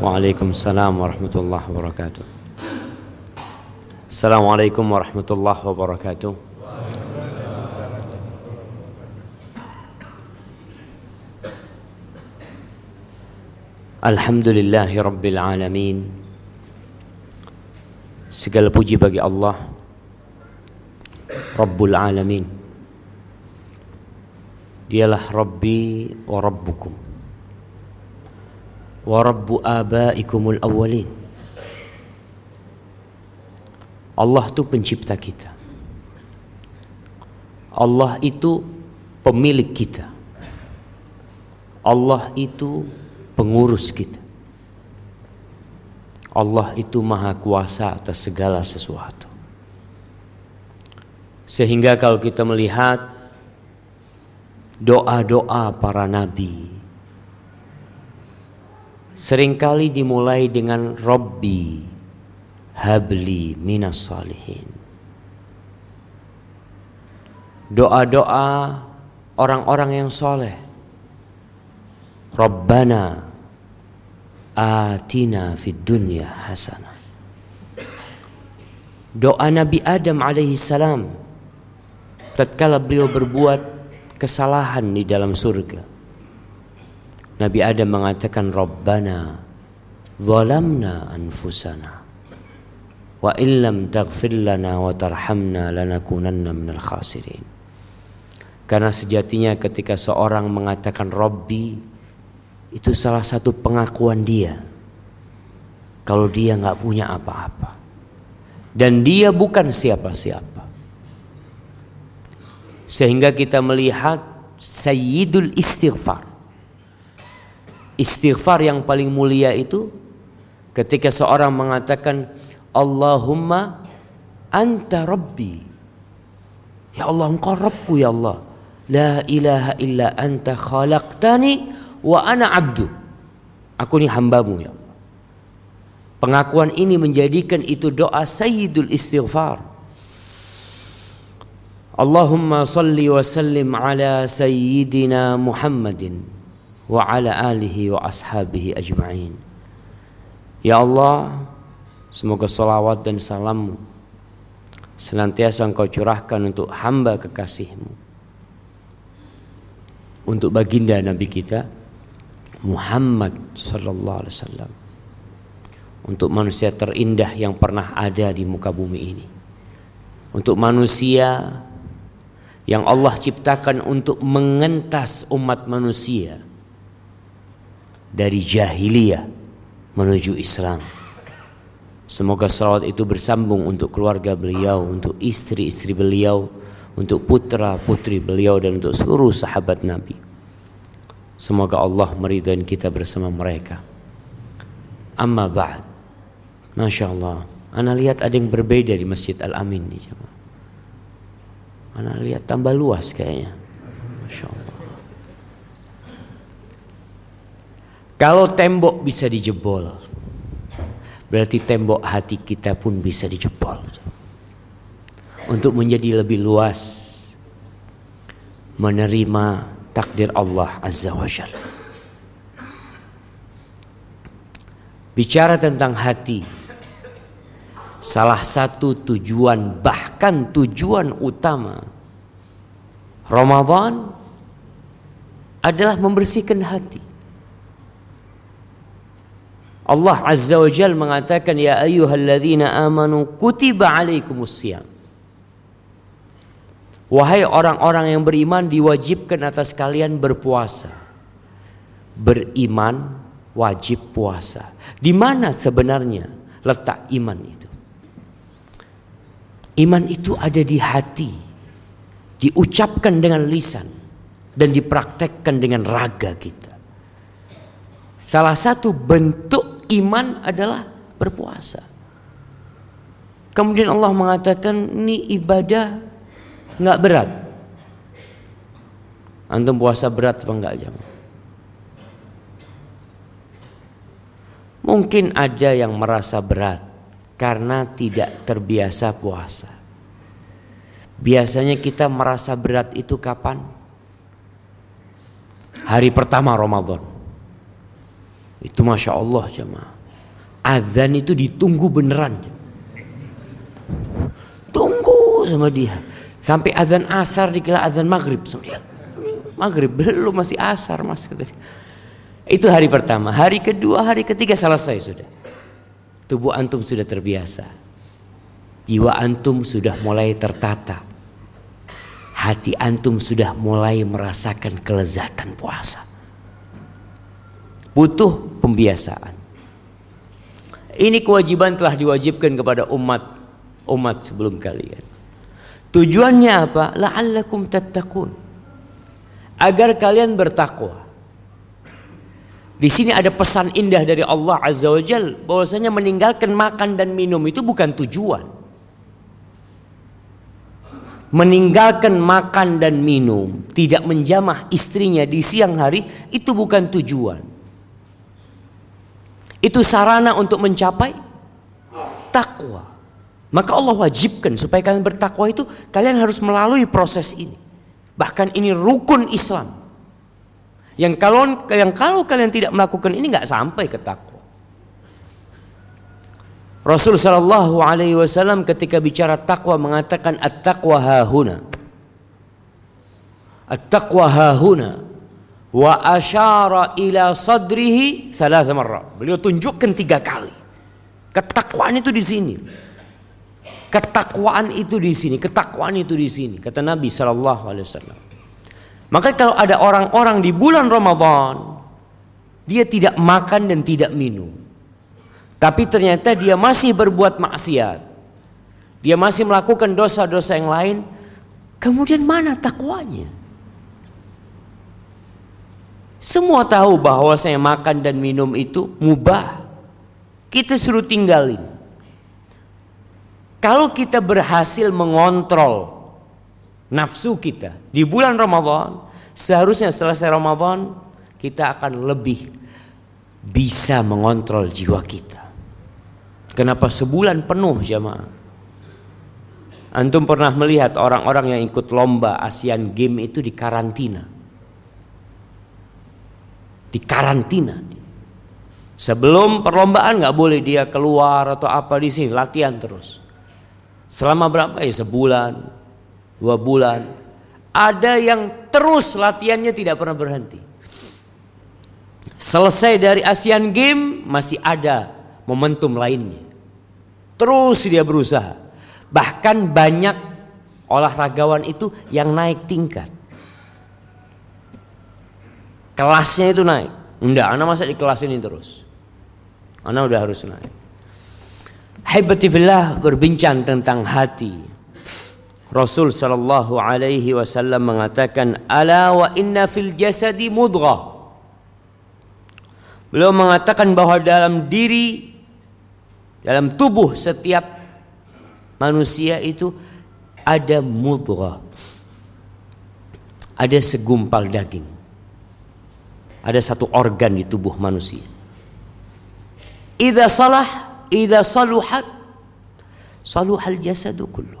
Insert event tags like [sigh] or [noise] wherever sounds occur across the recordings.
Waalaikumsalam warahmatullahi wabarakatuh. Assalamualaikum warahmatullahi wabarakatuh. Alhamdulillahi Rabbil Alamin Segala puji bagi Allah Rabbul Alamin Dialah Rabbi wa Rabbukum Wa Rabbu awwalin Allah itu pencipta kita Allah itu pemilik kita Allah itu pengurus kita. Allah itu maha kuasa atas segala sesuatu. Sehingga kalau kita melihat doa-doa para nabi sering kali dimulai dengan Robbi habli minas salihin. Doa-doa orang-orang yang soleh. Rabbana atina fid dunya hasanah. Doa Nabi Adam alaihi salam tatkala beliau berbuat kesalahan di dalam surga. Nabi Adam mengatakan Rabbana zalamna anfusana wa illam taghfir lana wa tarhamna lanakunanna minal khasirin. Karena sejatinya ketika seorang mengatakan Robbi itu salah satu pengakuan dia. Kalau dia nggak punya apa-apa. Dan dia bukan siapa-siapa. Sehingga kita melihat sayyidul istighfar istighfar yang paling mulia itu ketika seorang mengatakan Allahumma anta rabbi ya Allah engkau Rabbku ya Allah la ilaha illa anta khalaqtani wa ana abdu. Aku ini hambamu ya. Pengakuan ini menjadikan itu doa sayyidul istighfar. Allahumma salli wa sallim ala sayyidina Muhammadin wa ala alihi wa ashabihi ajma'in. Ya Allah, semoga salawat dan salammu senantiasa engkau curahkan untuk hamba kekasihmu. Untuk baginda Nabi kita Muhammad sallallahu alaihi wasallam untuk manusia terindah yang pernah ada di muka bumi ini. Untuk manusia yang Allah ciptakan untuk mengentas umat manusia dari jahiliyah menuju Islam. Semoga salawat itu bersambung untuk keluarga beliau, untuk istri-istri beliau, untuk putra-putri beliau dan untuk seluruh sahabat Nabi. Semoga Allah meridhai kita bersama mereka. Amma ba'd. Masya Allah. Ana lihat ada yang berbeda di Masjid Al-Amin nih. Ana lihat tambah luas kayaknya. Masya Allah. Kalau tembok bisa dijebol, berarti tembok hati kita pun bisa dijebol. Untuk menjadi lebih luas, menerima takdir Allah Azza wa Jalla. Bicara tentang hati, salah satu tujuan bahkan tujuan utama Ramadan adalah membersihkan hati. Allah Azza wa Jalla mengatakan ya ayyuhalladzina amanu kutiba alaikumus Wahai orang-orang yang beriman diwajibkan atas kalian berpuasa. Beriman wajib puasa. Di mana sebenarnya letak iman itu? Iman itu ada di hati. Diucapkan dengan lisan dan dipraktekkan dengan raga kita. Salah satu bentuk iman adalah berpuasa. Kemudian Allah mengatakan ini ibadah nggak berat. Antum puasa berat apa enggak jam? Mungkin ada yang merasa berat karena tidak terbiasa puasa. Biasanya kita merasa berat itu kapan? Hari pertama Ramadan. Itu masya Allah jemaah. Azan itu ditunggu beneran. Tunggu sama dia. Sampai azan asar dikira azan maghrib. Sama dia. Maghrib belum masih asar mas. Itu hari pertama. Hari kedua, hari ketiga selesai sudah. Tubuh antum sudah terbiasa. Jiwa antum sudah mulai tertata. Hati antum sudah mulai merasakan kelezatan puasa. Butuh pembiasaan. Ini kewajiban telah diwajibkan kepada umat umat sebelum kalian. Tujuannya apa? La'allakum tattaqun. Agar kalian bertakwa. Di sini ada pesan indah dari Allah Azza wa Jal bahwasanya meninggalkan makan dan minum itu bukan tujuan. Meninggalkan makan dan minum, tidak menjamah istrinya di siang hari itu bukan tujuan. Itu sarana untuk mencapai takwa. Maka Allah wajibkan supaya kalian bertakwa itu kalian harus melalui proses ini. Bahkan ini rukun Islam. Yang kalau yang kalau kalian tidak melakukan ini nggak sampai ke takwa. Rasul sallallahu alaihi wasallam ketika bicara takwa mengatakan at-taqwa hahuna. At-taqwa hahuna wa asyara ila sadrihi salah marra. Beliau tunjukkan tiga kali. Ketakwaan itu di sini. Ketakwaan itu di sini, ketakwaan itu di sini, kata Nabi sallallahu alaihi wasallam. Maka kalau ada orang-orang di bulan Ramadan dia tidak makan dan tidak minum. Tapi ternyata dia masih berbuat maksiat. Dia masih melakukan dosa-dosa yang lain. Kemudian mana takwanya? Semua tahu bahwa saya makan dan minum itu mubah. Kita suruh tinggalin. Kalau kita berhasil mengontrol nafsu kita di bulan Ramadan, seharusnya selesai Ramadan kita akan lebih bisa mengontrol jiwa kita. Kenapa sebulan penuh jamaah? Antum pernah melihat orang-orang yang ikut lomba Asian Game itu di karantina. Di karantina. Sebelum perlombaan nggak boleh dia keluar atau apa di sini latihan terus. Selama berapa ya sebulan, dua bulan. Ada yang terus latihannya tidak pernah berhenti. Selesai dari Asian Game masih ada momentum lainnya. Terus dia berusaha. Bahkan banyak olahragawan itu yang naik tingkat. Kelasnya itu naik. Enggak, anak masa di kelas ini terus. Anak udah harus naik. Hebatifillah berbincang tentang hati. Rasul sallallahu alaihi wasallam mengatakan ala wa inna fil jasadi mudghah. Beliau mengatakan bahwa dalam diri dalam tubuh setiap manusia itu ada mudghah. Ada segumpal daging. Ada satu organ di tubuh manusia. Idza salah, idza saluhat, saluhal jasadu kullu.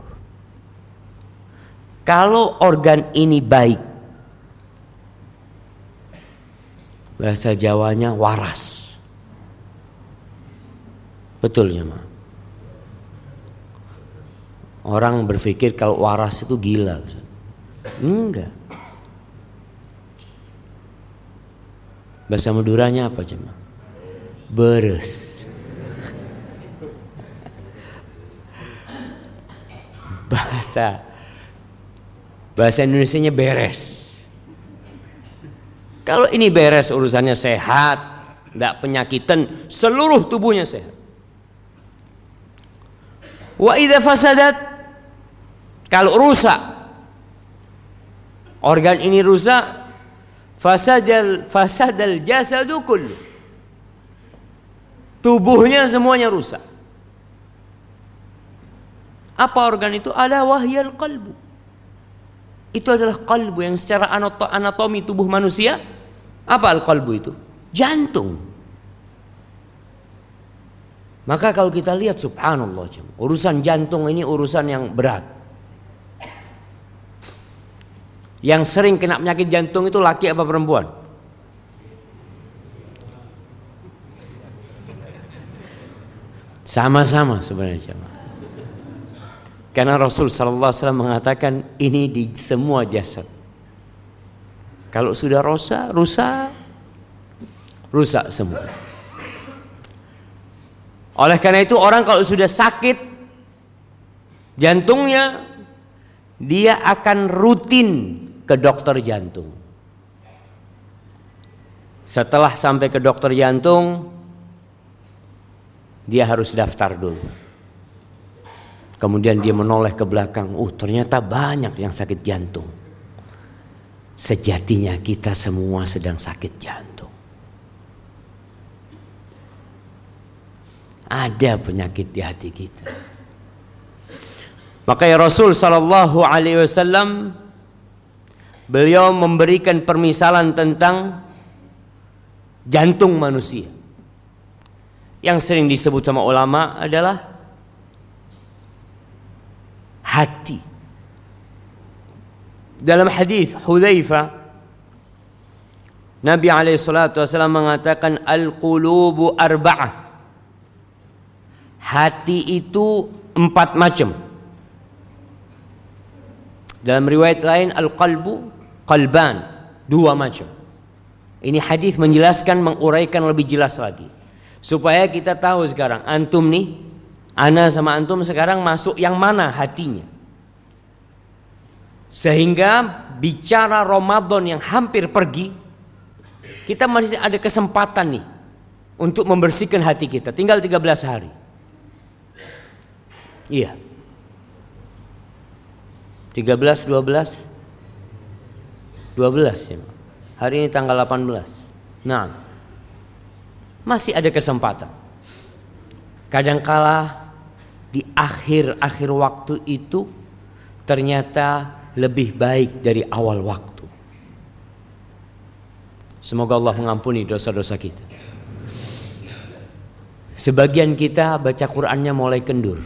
Kalau organ ini baik, bahasa Jawanya waras. Betul ya, Ma? Orang berpikir kalau waras itu gila. Enggak. Bahasa Maduranya apa, cuma? Beres. Bahasa Bahasa Indonesia-nya beres. Kalau ini beres urusannya sehat, tidak penyakitan, seluruh tubuhnya sehat. Wa idza fasadat kalau rusak organ ini rusak fasadal fasadal jasadu kullu. Tubuhnya semuanya rusak. Apa organ itu? Ada wahyal qalbu. Itu adalah kalbu yang secara anatomi tubuh manusia apa al kalbu itu? Jantung. Maka kalau kita lihat subhanallah urusan jantung ini urusan yang berat yang sering kena penyakit jantung itu laki apa perempuan Sama-sama sebenarnya. Karena Rasul sallallahu alaihi wasallam mengatakan ini di semua jasad. Kalau sudah rusak, rusak rusak semua. Oleh karena itu orang kalau sudah sakit jantungnya dia akan rutin ke dokter jantung. Setelah sampai ke dokter jantung dia harus daftar dulu. Kemudian dia menoleh ke belakang, uh ternyata banyak yang sakit jantung. Sejatinya kita semua sedang sakit jantung. Ada penyakit di hati kita. Maka ya Rasul sallallahu alaihi wasallam beliau memberikan permisalan tentang jantung manusia yang sering disebut sama ulama adalah hati. Dalam hadis Hudzaifah Nabi alaihi salatu wasallam mengatakan al-qulubu arba'ah. Hati itu empat macam. Dalam riwayat lain al-qalbu qalban, dua macam. Ini hadis menjelaskan menguraikan lebih jelas lagi. Supaya kita tahu sekarang antum nih, ana sama antum sekarang masuk yang mana hatinya. Sehingga bicara Ramadan yang hampir pergi, kita masih ada kesempatan nih untuk membersihkan hati kita. Tinggal 13 hari. Iya. 13, 12, 12 ya. Hari ini tanggal 18. Nah, masih ada kesempatan. Kadangkala di akhir-akhir waktu itu ternyata lebih baik dari awal waktu. Semoga Allah mengampuni dosa-dosa kita. Sebagian kita baca Qur'annya mulai kendur.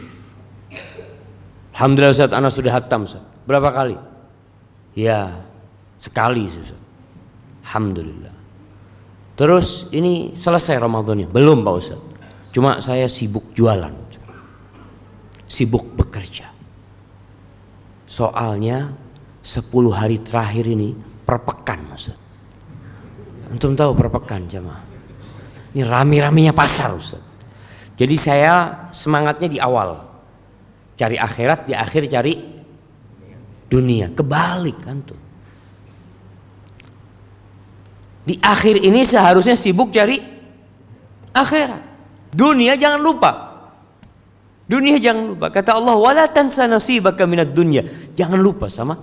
Alhamdulillah Ustaz, anak sudah hatam Ustaz. Berapa kali? Ya, sekali Ustaz. Alhamdulillah. Terus ini selesai Ramadannya? Belum Pak Ustaz. Cuma saya sibuk jualan. Sibuk bekerja. Soalnya 10 hari terakhir ini perpekan Ustaz. Antum tahu perpekan jamaah. Ini rame-ramenya pasar Ustaz. Jadi saya semangatnya di awal. Cari akhirat, di akhir cari dunia. Kebalik antum. Di akhir ini seharusnya sibuk cari akhirat. Dunia jangan lupa. Dunia jangan lupa. Kata Allah, "Wala tansa nasibaka minad dunya." Jangan lupa sama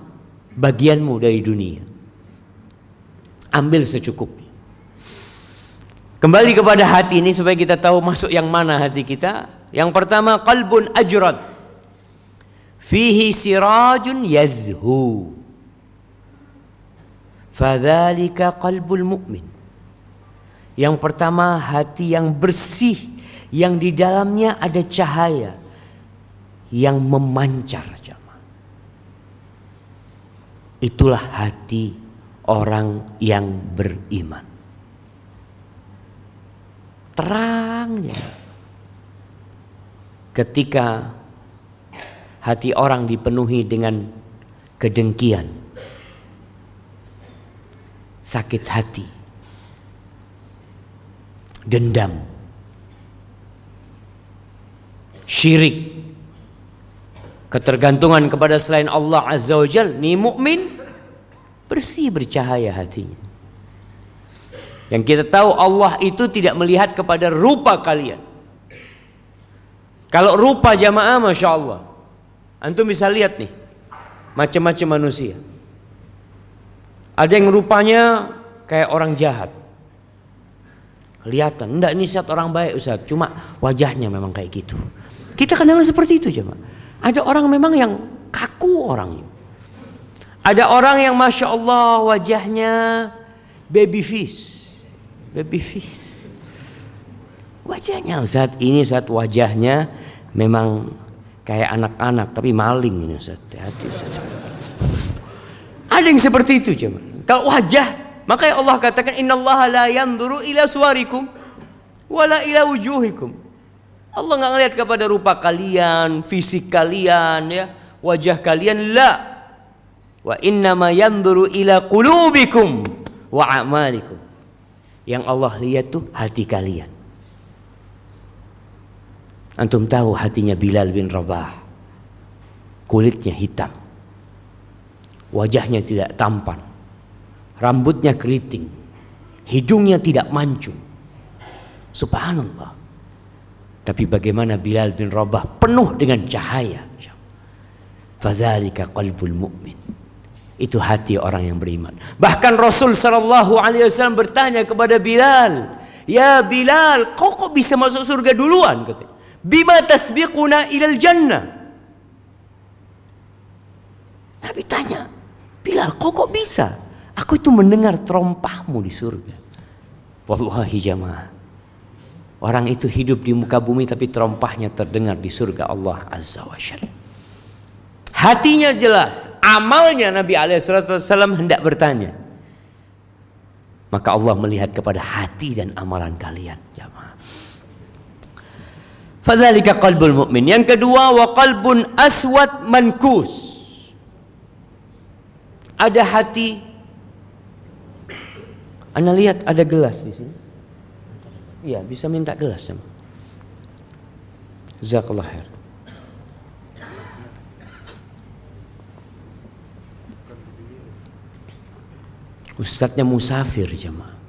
bagianmu dari dunia. Ambil secukupnya. Kembali kepada hati ini supaya kita tahu masuk yang mana hati kita. Yang pertama, qalbun ajrad. Fihi sirajun yazhu. Fadzalika qalbul mu'min. Yang pertama hati yang bersih yang di dalamnya ada cahaya yang memancar jamaah. Itulah hati orang yang beriman. Terangnya ketika hati orang dipenuhi dengan kedengkian sakit hati, dendam, syirik, ketergantungan kepada selain Allah Azza wa Jal, ni mukmin bersih bercahaya hatinya. Yang kita tahu Allah itu tidak melihat kepada rupa kalian. Kalau rupa jamaah Masya Allah. Antum bisa lihat nih. Macam-macam manusia. Ada yang rupanya kayak orang jahat. Kelihatan, enggak ini saat orang baik Ustaz, cuma wajahnya memang kayak gitu. Kita kadang seperti itu coba. Ada orang memang yang kaku orangnya. Ada orang yang masya Allah wajahnya baby face, baby face. Wajahnya Ustaz ini saat wajahnya memang kayak anak-anak tapi maling ini Ustaz. Hati Ustaz. Ada yang seperti itu coba. Kalau wajah, maka ya Allah katakan innallaha la yanzuru ila suwarikum wala ila wujuhikum. Allah nggak ngelihat kepada rupa kalian, fisik kalian, ya, wajah kalian la. Wa inna ma yanzuru ila qulubikum wa a'malikum. Yang Allah lihat tuh hati kalian. Antum tahu hatinya Bilal bin Rabah. Kulitnya hitam. Wajahnya tidak tampan. Rambutnya keriting. Hidungnya tidak mancung. Subhanallah. Tapi bagaimana Bilal bin Rabah penuh dengan cahaya. Fadzalika qalbul mu'min. Itu hati orang yang beriman. Bahkan Rasul sallallahu alaihi wasallam bertanya kepada Bilal, "Ya Bilal, kau kok bisa masuk surga duluan?" kata. "Bima tasbiquna ilal jannah?" Nabi tanya, "Bilal, kau kok bisa? Aku itu mendengar terompahmu di surga." Wallahi jamaah. Orang itu hidup di muka bumi tapi terompahnya terdengar di surga Allah Azza wa Jalla. Hatinya jelas, amalnya Nabi Alaihissalam hendak bertanya. Maka Allah melihat kepada hati dan amalan kalian. Jamaah. Fadzalika qalbul mu'min. Yang kedua wa qalbun aswad mankus. Ada hati. Anda lihat ada gelas di sini. Iya, bisa minta gelas sama. Jazakallah khair. Ustadznya musafir jemaah.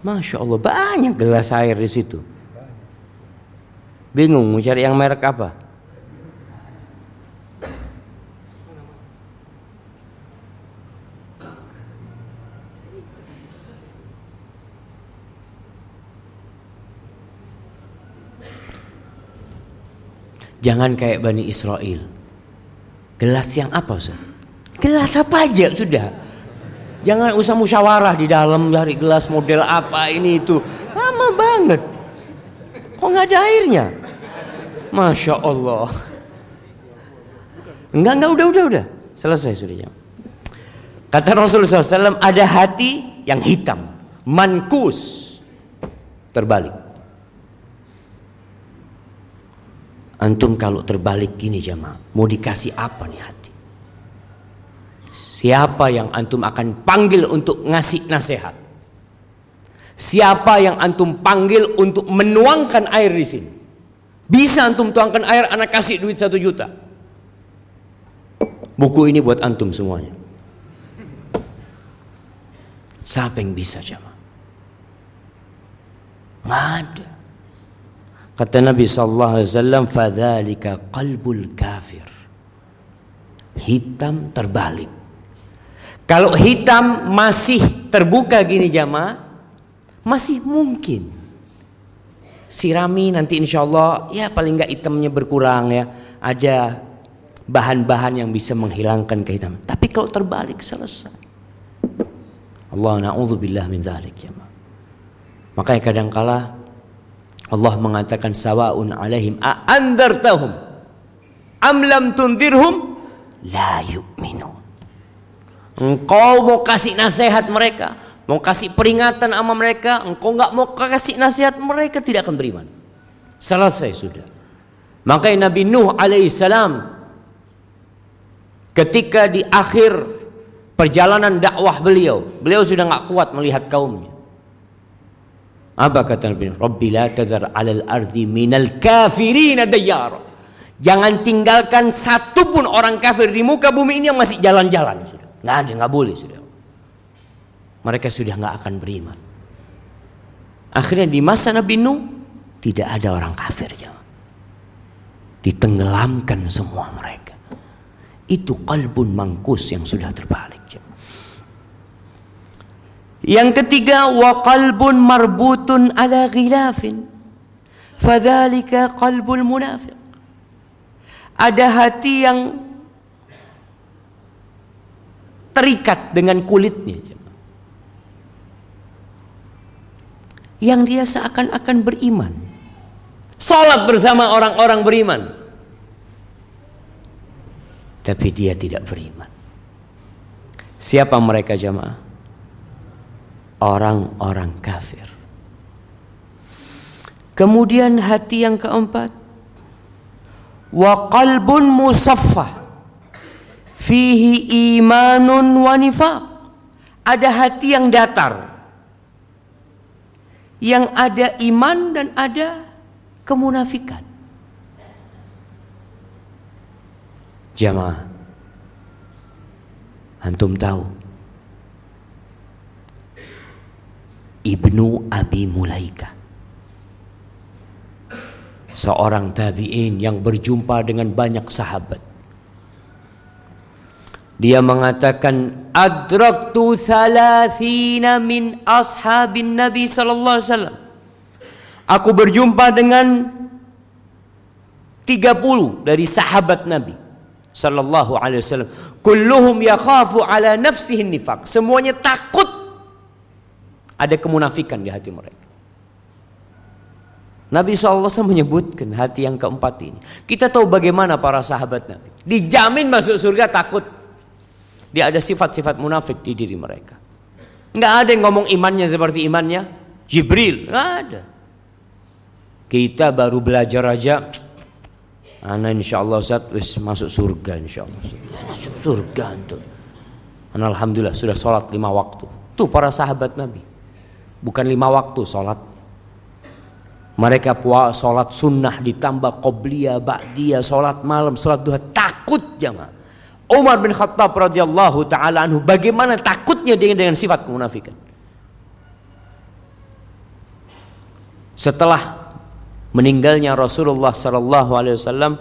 Masya Allah banyak gelas air di situ. Bingung mau cari yang merek apa? Jangan kayak Bani Israel. Gelas yang apa Ustaz? Gelas apa aja sudah. Jangan usah musyawarah di dalam cari gelas model apa ini itu. Lama banget. Kok nggak ada airnya? Masya Allah. Enggak, enggak, udah, udah, udah. Selesai sudah. Kata Rasulullah SAW, ada hati yang hitam. Mankus. Terbalik. Antum kalau terbalik gini jamaah, mau dikasih apa nih hati? Siapa yang antum akan panggil untuk ngasih nasihat? Siapa yang antum panggil untuk menuangkan air di sini? Bisa antum tuangkan air, anak kasih duit satu juta. Buku ini buat antum semuanya. Siapa yang bisa jamaah? Ada. Kata Nabi sallallahu alaihi wasallam, "Fadzalika qalbul kafir." Hitam terbalik. Kalau hitam masih terbuka gini jamaah, masih mungkin. Sirami nanti insya Allah ya paling nggak hitamnya berkurang ya. Ada bahan-bahan yang bisa menghilangkan kehitaman. Tapi kalau terbalik selesai. Allah na'udzubillah min dzalik jamaah. Makanya kadang kala Allah mengatakan sawaun alaihim a andartahum am lam tundirhum la yu'minun. Engkau mau kasih nasihat mereka, mau kasih peringatan sama mereka, engkau nggak mau kasih nasihat mereka tidak akan beriman. Selesai sudah. Makanya Nabi Nuh alaihissalam ketika di akhir perjalanan dakwah beliau, beliau sudah nggak kuat melihat kaumnya. Apa kata Nabi? Rabbi la tadhar alal ardi minal kafirin dayyar. Jangan tinggalkan satu pun orang kafir di muka bumi ini yang masih jalan-jalan. Sudah. Nggak ada, nggak boleh sudah. Mereka sudah nggak akan beriman. Akhirnya di masa Nabi Nuh tidak ada orang kafir. Jangan. Ditenggelamkan semua mereka. Itu kalbun mangkus yang sudah terbalik. Jangan. Yang ketiga wa qalbun marbutun ala ghilafin. Fadzalika qalbul munafiq. Ada hati yang terikat dengan kulitnya. Yang dia seakan-akan beriman. Salat bersama orang-orang beriman. Tapi dia tidak beriman. Siapa mereka jamaah? orang-orang kafir. Kemudian hati yang keempat wa qalbun musaffah fihi imanun wa nifaq. Ada hati yang datar. Yang ada iman dan ada kemunafikan. Jamaah. Antum tahu Ibnu Abi Mulaika seorang tabi'in yang berjumpa dengan banyak sahabat dia mengatakan adraktu thalathina min ashabin Nabi sallallahu alaihi wasallam. Aku berjumpa dengan 30 dari sahabat Nabi sallallahu alaihi wasallam. Kulluhum yakhafu ala nafsihi nifaq. Semuanya takut ada kemunafikan di hati mereka. Nabi SAW menyebutkan hati yang keempat ini. Kita tahu bagaimana para sahabat Nabi. Dijamin masuk surga takut. Dia ada sifat-sifat munafik di diri mereka. Nggak ada yang ngomong imannya seperti imannya Jibril. Nggak ada. Kita baru belajar aja. Anak insya Allah Ustaz masuk surga insya Allah. Masuk surga tuh. Alhamdulillah sudah sholat lima waktu. Tuh para sahabat Nabi. Bukan lima waktu sholat. Mereka puas sholat sunnah ditambah qobliyah, ba'diyah, sholat malam, sholat duha. Takut jamaah. Umar bin Khattab radhiyallahu taala anhu bagaimana takutnya dengan dengan sifat kemunafikan. Setelah meninggalnya Rasulullah sallallahu alaihi wasallam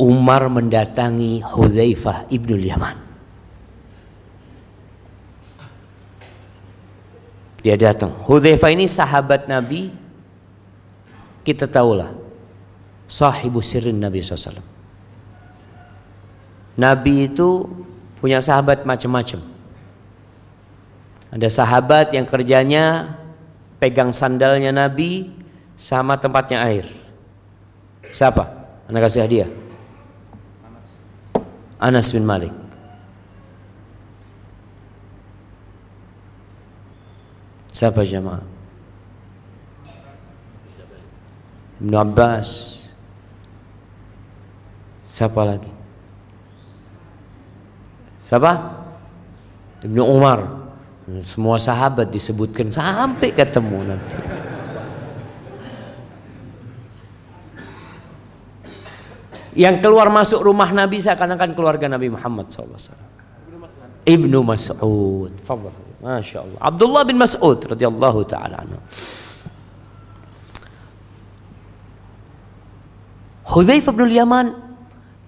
Umar mendatangi Hudzaifah ibnu Yaman. Dia datang. Hudzaifah ini sahabat Nabi. Kita tahulah. Sahibu sirrin Nabi SAW. Nabi itu punya sahabat macam-macam. Ada sahabat yang kerjanya pegang sandalnya Nabi sama tempatnya air. Siapa? Anak kasih hadiah. Anas bin Malik. Siapa jemaah? Ibn Abbas. Siapa lagi? Siapa? Ibnu Umar. Semua sahabat disebutkan sampai ketemu nanti. Yang keluar masuk rumah Nabi seakan-akan keluarga Nabi Muhammad SAW. Ibnu Mas'ud. Masya Allah. Abdullah bin Mas'ud radhiyallahu taala anhu. Bin Yaman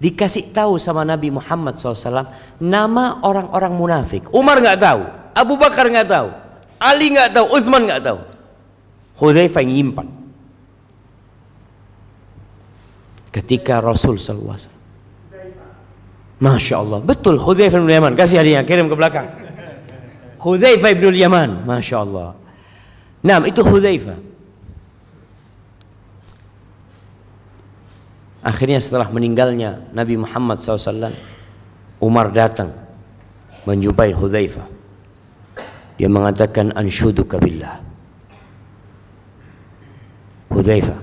dikasih tahu sama Nabi Muhammad SAW nama orang-orang munafik. Umar nggak tahu, Abu Bakar nggak tahu, Ali nggak tahu, Utsman nggak tahu. Hudzaifah yang nyimpan. Ketika Rasul SAW Masya Allah. Betul Hudzaifah bin Yaman. Kasih hadiah kirim ke belakang. Hudzaifah bin Yaman. Masya Allah. Nah itu Hudzaifah Akhirnya setelah meninggalnya Nabi Muhammad SAW, Umar datang menjumpai Hudzaifah. Dia mengatakan anshuduka billah. Hudzaifah,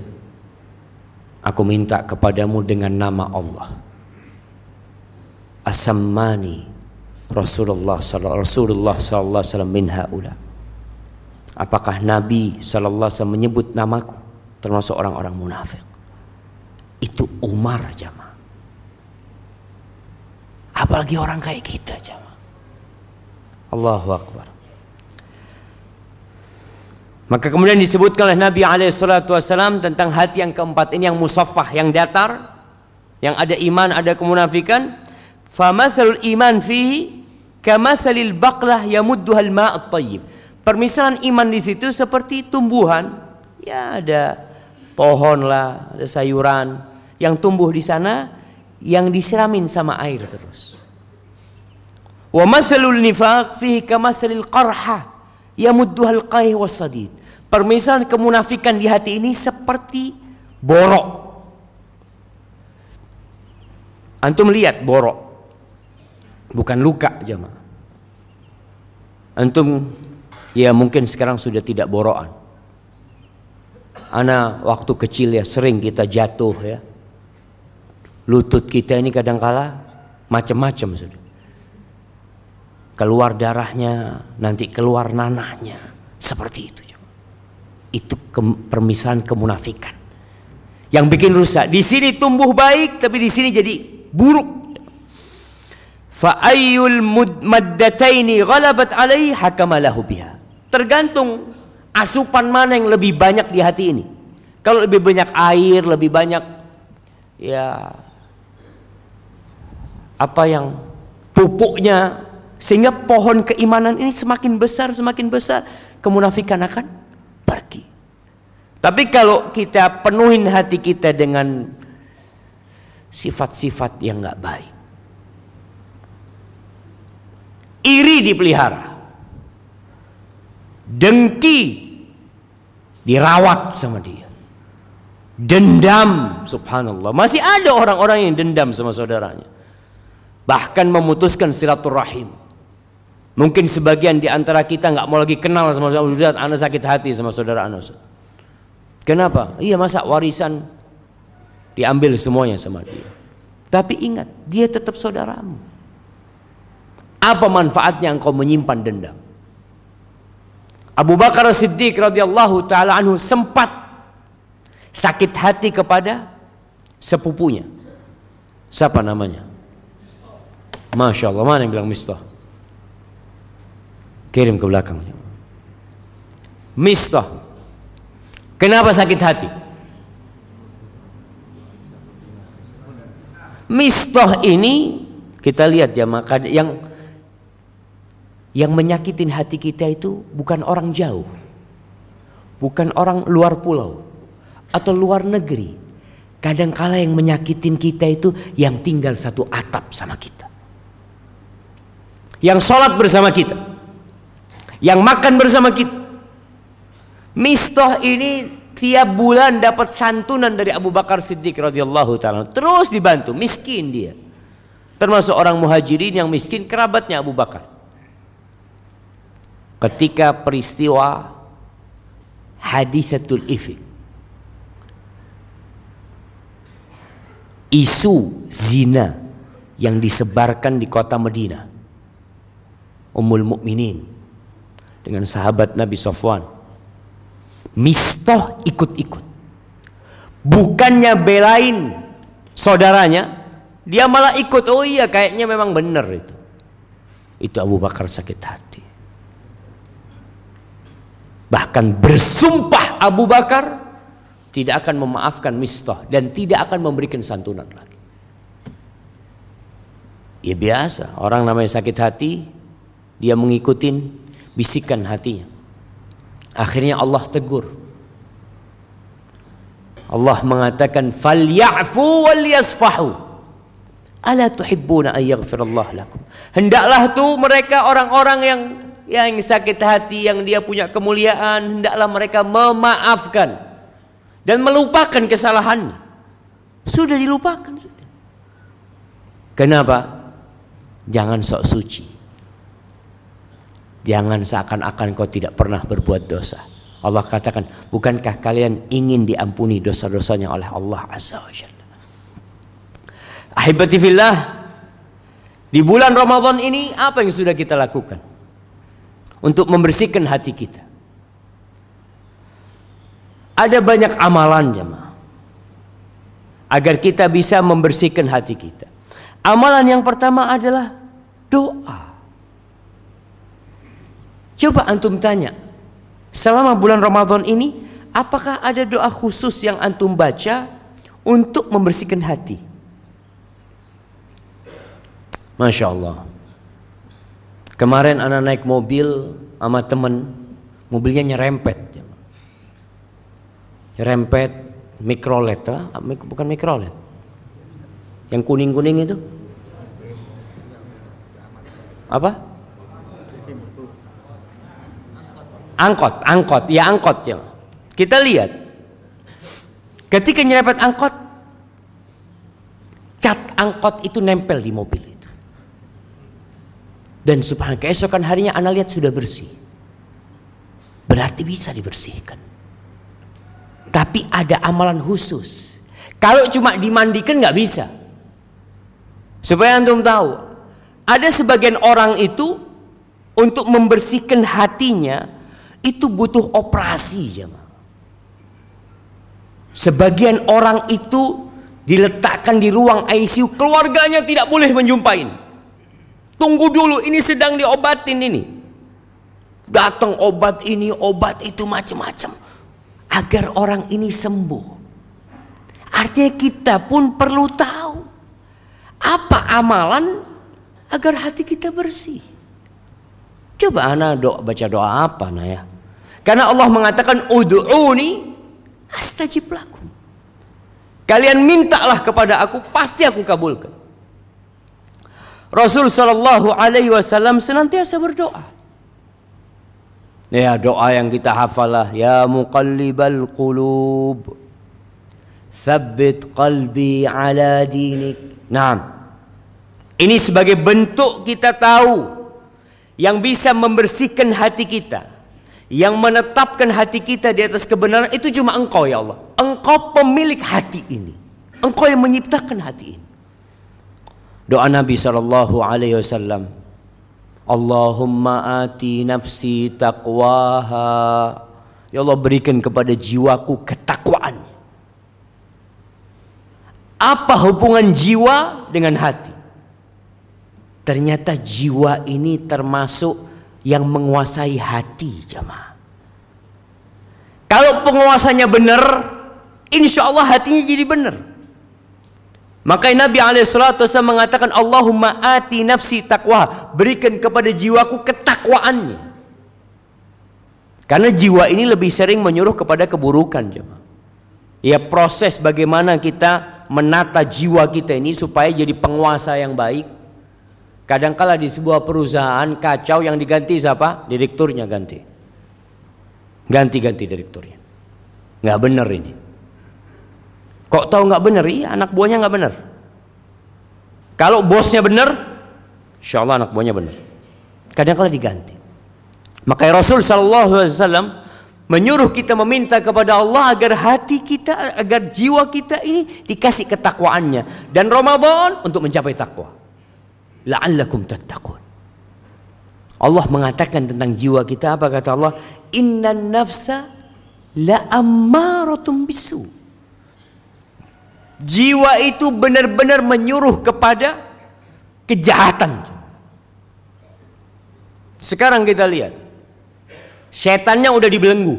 aku minta kepadamu dengan nama Allah. Asammani Rasulullah sallallahu Rasulullah sallallahu alaihi wasallam min haula. Apakah Nabi sallallahu alaihi menyebut namaku termasuk orang-orang munafik? Itu Umar jamaah. Apalagi orang kayak kita jamaah. Allahu Akbar. Maka kemudian disebutkan oleh Nabi Alaihissalam tentang hati yang keempat ini yang musaffah, yang datar, yang ada iman, ada kemunafikan. Famathalul iman fihi kamathalil baqlah yamudduhal ma'at tayyib. Permisalan iman di situ seperti tumbuhan. Ya ada pohon lah, ada sayuran, yang tumbuh di sana yang disiramin sama air terus. Wa mathalul nifaq fihi kamathalil qarha yamudduhal qaih wasadid. Permisalan kemunafikan di hati ini seperti borok. Antum lihat borok. Bukan luka jemaah. Antum ya mungkin sekarang sudah tidak boroan. Ana waktu kecil ya sering kita jatuh ya. Lutut kita ini kadangkala macam-macam sudah. Keluar darahnya, nanti keluar nanahnya. Seperti itu. Itu ke, permisalan kemunafikan. Yang bikin rusak. Di sini tumbuh baik, tapi di sini jadi buruk. Fa'ayyul maddataini ghalabat alaihi hakamalahu biha. Tergantung asupan mana yang lebih banyak di hati ini. Kalau lebih banyak air, lebih banyak ya apa yang pupuknya sehingga pohon keimanan ini semakin besar, semakin besar, kemunafikan akan pergi. Tapi kalau kita penuhin hati kita dengan sifat-sifat yang nggak baik, iri dipelihara, dengki dirawat sama dia, dendam, subhanallah, masih ada orang-orang yang dendam sama saudaranya, bahkan memutuskan silaturahim. Mungkin sebagian di antara kita nggak mau lagi kenal sama saudara, anak sakit hati sama saudara anak. Kenapa? Iya masa warisan diambil semuanya sama dia. Tapi ingat, dia tetap saudaramu. Apa manfaatnya engkau menyimpan dendam? Abu Bakar Siddiq radhiyallahu taala anhu sempat sakit hati kepada sepupunya. Siapa namanya? Masya Allah, mana yang bilang Mistah? Kirim ke belakang. Mistah. Kenapa sakit hati? Mistah ini kita lihat ya maka yang yang menyakitin hati kita itu bukan orang jauh. Bukan orang luar pulau atau luar negeri. Kadangkala yang menyakitin kita itu yang tinggal satu atap sama kita. Yang sholat bersama kita yang makan bersama kita. Mistoh ini tiap bulan dapat santunan dari Abu Bakar Siddiq radhiyallahu taala. Terus dibantu, miskin dia. Termasuk orang muhajirin yang miskin kerabatnya Abu Bakar. Ketika peristiwa hadisatul ifik isu zina yang disebarkan di kota Medina. Ummul Mukminin dengan sahabat Nabi Sofwan. Mistoh ikut-ikut. Bukannya belain saudaranya, dia malah ikut. Oh iya kayaknya memang benar itu. Itu Abu Bakar sakit hati. Bahkan bersumpah Abu Bakar tidak akan memaafkan Mistoh dan tidak akan memberikan santunan lagi. Ya biasa, orang namanya sakit hati, dia mengikutin bisikan hatinya. Akhirnya Allah tegur. Allah mengatakan falyafu wal yasfahu. Ala tuhibbuna an yaghfirallah lakum. Hendaklah tu mereka orang-orang yang yang sakit hati yang dia punya kemuliaan hendaklah mereka memaafkan dan melupakan kesalahannya. Sudah dilupakan sudah. Kenapa? Jangan sok suci. Jangan seakan-akan kau tidak pernah berbuat dosa. Allah katakan, bukankah kalian ingin diampuni dosa-dosanya oleh Allah Azza wa Jalla? Di bulan Ramadan ini apa yang sudah kita lakukan? Untuk membersihkan hati kita. Ada banyak amalan jemaah. Agar kita bisa membersihkan hati kita. Amalan yang pertama adalah doa. Coba antum tanya, selama bulan Ramadan ini, apakah ada doa khusus yang antum baca untuk membersihkan hati? Masya Allah. Kemarin anak naik mobil sama temen, mobilnya nyerempet. Nyerempet mikrolet, ah, bukan mikrolet. Yang kuning-kuning itu. Apa? Angkot, angkot, ya angkot ya. Kita lihat. Ketika nyerempet angkot, cat angkot itu nempel di mobil itu. Dan subhanallah keesokan harinya anak lihat sudah bersih. Berarti bisa dibersihkan. Tapi ada amalan khusus. Kalau cuma dimandikan nggak bisa. Supaya antum tahu, ada sebagian orang itu untuk membersihkan hatinya itu butuh operasi jemaah. Sebagian orang itu diletakkan di ruang ICU, keluarganya tidak boleh menjumpai. Tunggu dulu, ini sedang diobatin ini. Datang obat ini, obat itu macam-macam agar orang ini sembuh. Artinya kita pun perlu tahu apa amalan agar hati kita bersih. Coba anak doa baca doa apa nah ya? Karena Allah mengatakan ud'uni astajib lakum. Kalian mintalah kepada aku, pasti aku kabulkan. Rasul sallallahu alaihi wasallam senantiasa berdoa. Ya doa yang kita hafalah ya muqallibal qulub thabbit qalbi ala dinik. Nah, ini sebagai bentuk kita tahu yang bisa membersihkan hati kita, yang menetapkan hati kita di atas kebenaran itu cuma Engkau ya Allah. Engkau pemilik hati ini. Engkau yang menciptakan hati ini. Doa Nabi sallallahu alaihi wasallam. Allahumma ati nafsi taqwaha. Ya Allah berikan kepada jiwaku ketakwaan. Apa hubungan jiwa dengan hati? Ternyata jiwa ini termasuk yang menguasai hati jamaah. Kalau penguasanya benar, insya Allah hatinya jadi benar. Maka Nabi SAW mengatakan Allahumma ati nafsi taqwa Berikan kepada jiwaku ketakwaannya Karena jiwa ini lebih sering menyuruh kepada keburukan jemaah. Ya proses bagaimana kita menata jiwa kita ini supaya jadi penguasa yang baik Kadangkala di sebuah perusahaan kacau yang diganti siapa? Direkturnya ganti. Ganti-ganti direkturnya. Nggak benar ini. Kok tahu nggak benar? Iya anak buahnya nggak benar. Kalau bosnya benar, insya Allah anak buahnya benar. Kadangkala diganti. Maka Rasul Shallallahu Alaihi Wasallam menyuruh kita meminta kepada Allah agar hati kita, agar jiwa kita ini dikasih ketakwaannya dan Ramadan untuk mencapai takwa la'allakum tattaqun. Allah mengatakan tentang jiwa kita apa kata Allah? Innan nafsa la ammaratum bisu. Jiwa itu benar-benar menyuruh kepada kejahatan. Sekarang kita lihat. Setannya udah dibelenggu.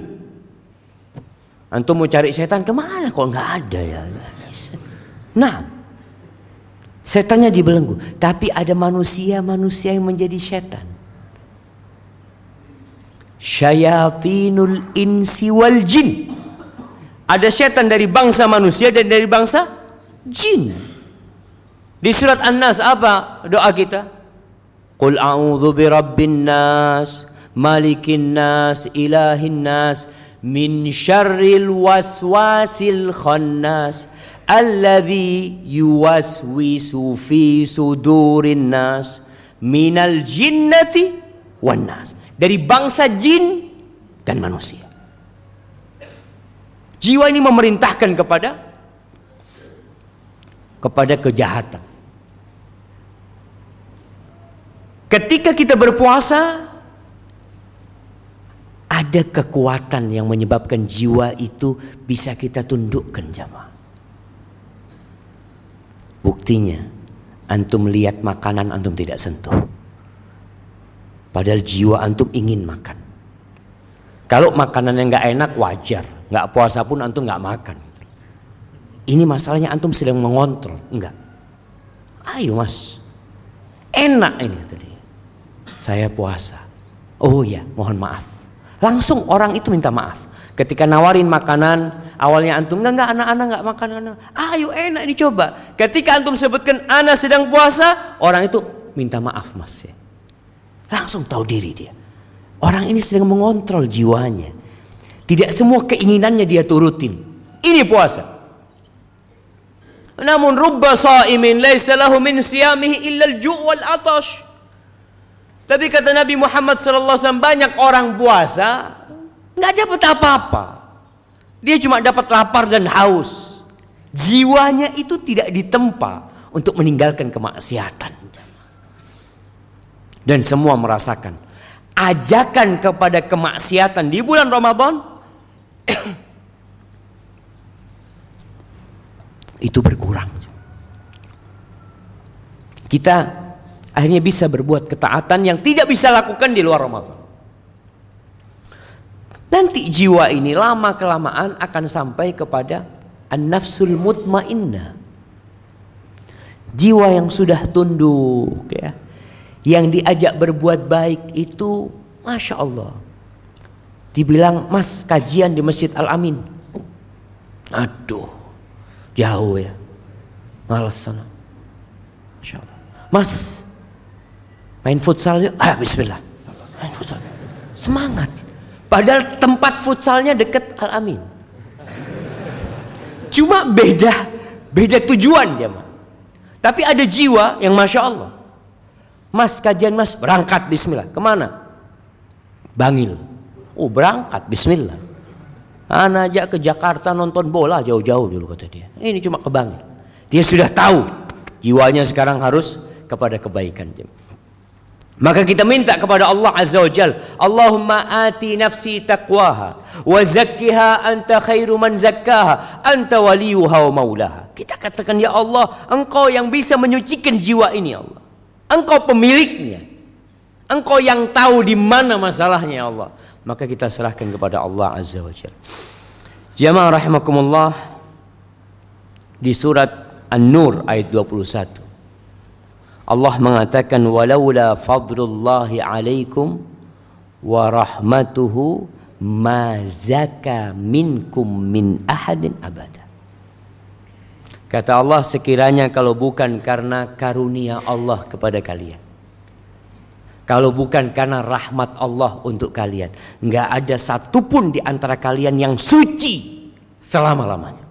Antum mau cari setan ke mana kok nggak ada ya? Nah, Setannya dibelenggu, tapi ada manusia-manusia yang menjadi setan. Syayatinul insi wal jin. Ada setan dari bangsa manusia dan dari bangsa jin. Di surat An-Nas apa doa kita? Qul a'udzu birabbin nas, malikin nas, ilahin nas, min syarril waswasil khannas alladhi yuwaswisu fi sudurin nas minal jinnati wan nas dari bangsa jin dan manusia. Jiwa ini memerintahkan kepada kepada kejahatan. Ketika kita berpuasa ada kekuatan yang menyebabkan jiwa itu bisa kita tundukkan jamaah Buktinya, antum lihat makanan antum tidak sentuh. Padahal jiwa antum ingin makan. Kalau makanan yang nggak enak wajar, nggak puasa pun antum nggak makan. Ini masalahnya antum sedang mengontrol, enggak. Ayo mas, enak ini tadi. Saya puasa. Oh ya, mohon maaf. Langsung orang itu minta maaf. Ketika nawarin makanan, awalnya antum enggak enggak anak-anak enggak makan anak. Ayo enak ini coba. Ketika antum sebutkan anak sedang puasa, orang itu minta maaf mas ya. Langsung tahu diri dia. Orang ini sedang mengontrol jiwanya. Tidak semua keinginannya dia turutin. Ini puasa. Namun rubba sa'imin laisa lahu min siyamihi illa al-ju' wal atash. Tapi kata Nabi Muhammad SAW banyak orang puasa nggak dapat apa-apa. Dia cuma dapat lapar dan haus. Jiwanya itu tidak ditempa untuk meninggalkan kemaksiatan. Dan semua merasakan ajakan kepada kemaksiatan di bulan Ramadan [coughs] itu berkurang. Kita akhirnya bisa berbuat ketaatan yang tidak bisa lakukan di luar Ramadan. Nanti jiwa ini lama kelamaan akan sampai kepada an-nafsul mutmainnah. Jiwa yang sudah tunduk ya. Yang diajak berbuat baik itu Masya Allah. Dibilang mas kajian di Masjid Al-Amin. Aduh. Jauh ya. Males sana. Masya Allah. Mas. Main futsal yuk. Ah bismillah. Main futsal. Semangat. Padahal tempat futsalnya deket Al-Amin. Cuma beda. Beda tujuan jemaah. Tapi ada jiwa yang Masya Allah. Mas kajian mas berangkat bismillah. Ke mana? Bangil. Oh berangkat bismillah. Anak ajak ke Jakarta nonton bola jauh-jauh dulu kata dia. Ini cuma kebangi. Dia sudah tahu jiwanya sekarang harus kepada kebaikan. Maka kita minta kepada Allah Azza wa Jal. Allahumma ati nafsi taqwaha. Wa zakkiha anta khairu man zakkaha. Anta waliyuha wa maulaha. Kita katakan ya Allah. Engkau yang bisa menyucikan jiwa ini ya Allah. Engkau pemiliknya. Engkau yang tahu di mana masalahnya ya Allah maka kita serahkan kepada Allah Azza wa Jalla. Jamaah rahimakumullah di surat An-Nur ayat 21. Allah mengatakan walaula fadlullahi alaikum wa rahmatuhu ma zaka minkum min ahadin abada. Kata Allah sekiranya kalau bukan karena karunia Allah kepada kalian kalau bukan karena rahmat Allah untuk kalian. Nggak ada satupun di antara kalian yang suci selama-lamanya.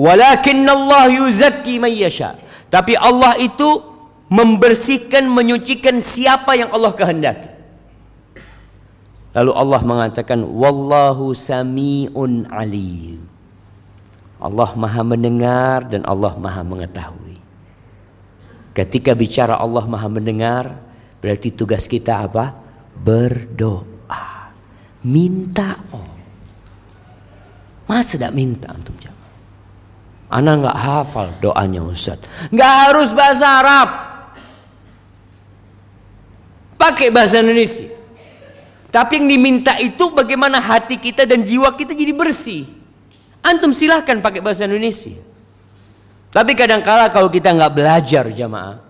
Walakin Allah yuzakki man yasha. Tapi Allah itu membersihkan, menyucikan siapa yang Allah kehendaki. Lalu Allah mengatakan wallahu samiun alim. Allah Maha mendengar dan Allah Maha mengetahui. Ketika bicara Allah Maha mendengar, Berarti tugas kita apa? Berdoa. Minta oh. Masa tidak minta antum jawab? Anak nggak hafal doanya Ustaz. Nggak harus bahasa Arab. Pakai bahasa Indonesia. Tapi yang diminta itu bagaimana hati kita dan jiwa kita jadi bersih. Antum silahkan pakai bahasa Indonesia. Tapi kadang-kala kalau kita nggak belajar jamaah,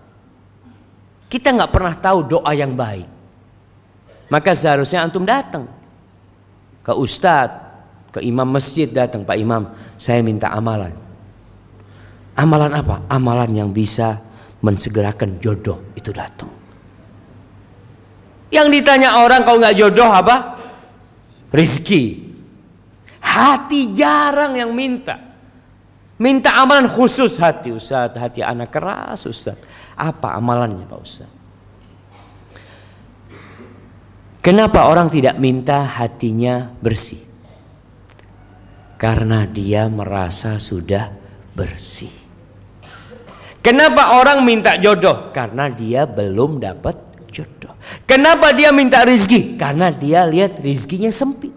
kita nggak pernah tahu doa yang baik. Maka seharusnya antum datang ke ustadz, ke imam masjid datang, Pak Imam, saya minta amalan. Amalan apa? Amalan yang bisa mensegerakan jodoh itu datang. Yang ditanya orang kalau nggak jodoh apa? Rizki. Hati jarang yang minta. Minta amalan khusus hati Ustaz, hati anak keras Ustaz. Apa amalannya Pak Ustaz? Kenapa orang tidak minta hatinya bersih? Karena dia merasa sudah bersih. Kenapa orang minta jodoh? Karena dia belum dapat jodoh. Kenapa dia minta rizki? Karena dia lihat rizkinya sempit.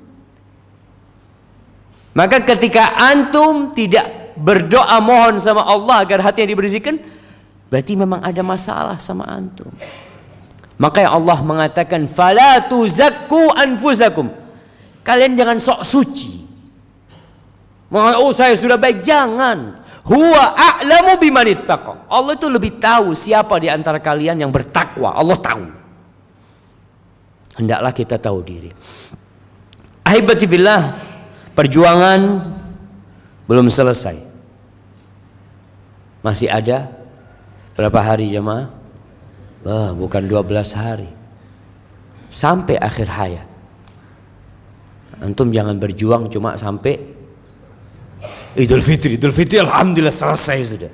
Maka ketika antum tidak berdoa mohon sama Allah agar hatinya dibersihkan, berarti memang ada masalah sama antum. Maka yang Allah mengatakan fala tuzakku anfusakum. Kalian jangan sok suci. Oh saya sudah baik jangan. Huwa a'lamu bimanittaqa. Allah itu lebih tahu siapa di antara kalian yang bertakwa. Allah tahu. Hendaklah kita tahu diri. Ahibati perjuangan belum selesai. Masih ada berapa hari jemaah? Wah, bukan 12 hari. Sampai akhir hayat. Antum jangan berjuang cuma sampai Idul Fitri, Idul Fitri alhamdulillah selesai sudah.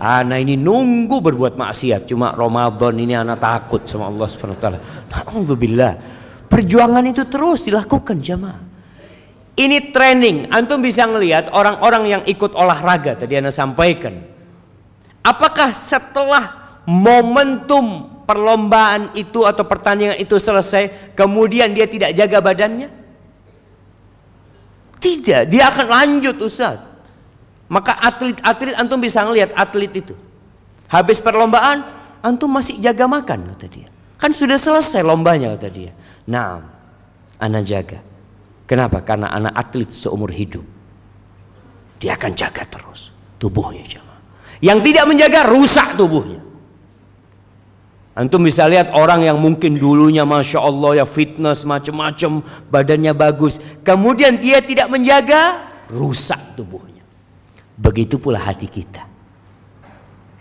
Anak ini nunggu berbuat maksiat. Cuma Ramadan ini anak takut sama Allah Subhanahu wa taala. Perjuangan itu terus dilakukan jamaah. Ini training. Antum bisa ngelihat orang-orang yang ikut olahraga tadi Anda sampaikan. Apakah setelah momentum perlombaan itu atau pertandingan itu selesai, kemudian dia tidak jaga badannya? Tidak, dia akan lanjut Ustaz. Maka atlet-atlet antum bisa ngelihat atlet itu. Habis perlombaan, antum masih jaga makan kata dia. Kan sudah selesai lombanya kata dia. Nah, anak jaga. Kenapa? Karena anak atlet seumur hidup. Dia akan jaga terus tubuhnya jemaah. Yang tidak menjaga rusak tubuhnya. Antum bisa lihat orang yang mungkin dulunya Masya Allah ya fitness macam-macam badannya bagus. Kemudian dia tidak menjaga rusak tubuhnya. Begitu pula hati kita.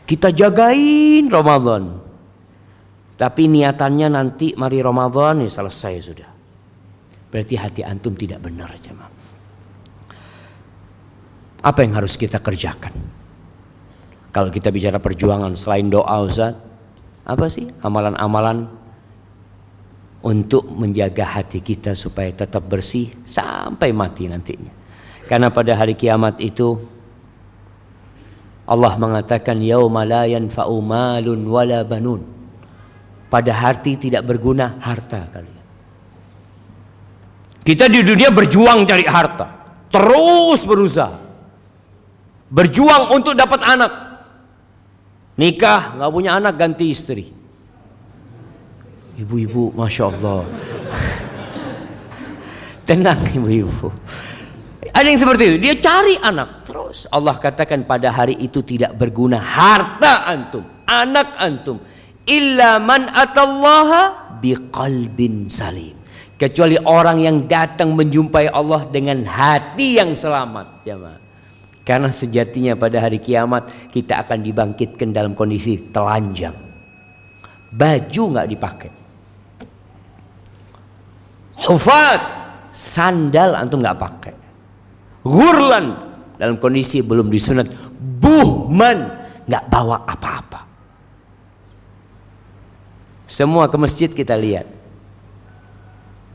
Kita jagain Ramadan. Tapi niatannya nanti mari Ramadan ya selesai sudah. Berarti hati antum tidak benar jemaah. Apa yang harus kita kerjakan? Kalau kita bicara perjuangan selain doa Ustaz, apa sih amalan-amalan untuk menjaga hati kita supaya tetap bersih sampai mati nantinya. Karena pada hari kiamat itu Allah mengatakan yauma la yanfa'u malun wala banun. Pada hati tidak berguna harta kalian. Kita di dunia berjuang cari harta, terus berusaha. Berjuang untuk dapat anak. Nikah, nggak punya anak ganti istri. Ibu-ibu, masya Allah. [laughs] Tenang ibu-ibu. Ada yang seperti itu. Dia cari anak. Terus. Allah katakan pada hari itu tidak berguna harta antum, anak antum, illa man atallaha biqalbin salim. Kecuali orang yang datang menjumpai Allah dengan hati yang selamat jemaah. Karena sejatinya pada hari kiamat kita akan dibangkitkan dalam kondisi telanjang. Baju nggak dipakai. Hufat sandal antum nggak pakai gurlan dalam kondisi belum disunat. Buhman. Nggak bawa apa-apa. Semua ke masjid kita lihat.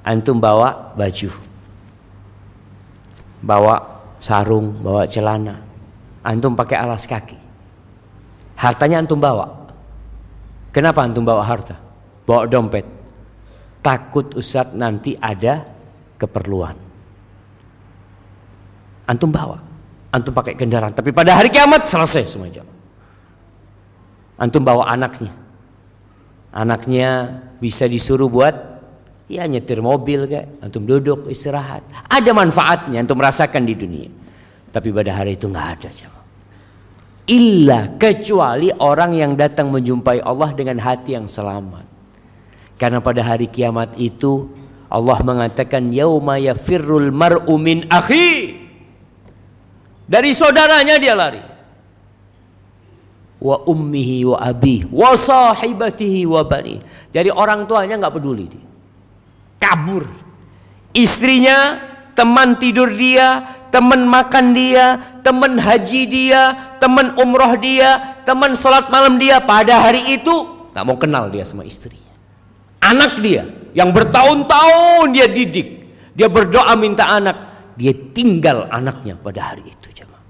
Antum bawa baju. Bawa sarung bawa celana. Antum pakai alas kaki. Hartanya antum bawa. Kenapa antum bawa harta? Bawa dompet. Takut Ustadz nanti ada keperluan antum bawa antum pakai kendaraan tapi pada hari kiamat selesai semua jam antum bawa anaknya anaknya bisa disuruh buat Ya nyetir mobil kayak, antum duduk istirahat. Ada manfaatnya antum merasakan di dunia. Tapi pada hari itu nggak ada coba. Illa kecuali orang yang datang menjumpai Allah dengan hati yang selamat. Karena pada hari kiamat itu Allah mengatakan yauma yafirrul mar'u min akhi. Dari saudaranya dia lari. Wa ummihi wa abih wa sahibatihi wa bani. Dari orang tuanya nggak peduli dia kabur. Istrinya, teman tidur dia, teman makan dia, teman haji dia, teman umroh dia, teman sholat malam dia. Pada hari itu nggak mau kenal dia sama istrinya. Anak dia yang bertahun-tahun dia didik, dia berdoa minta anak, dia tinggal anaknya pada hari itu jemaah.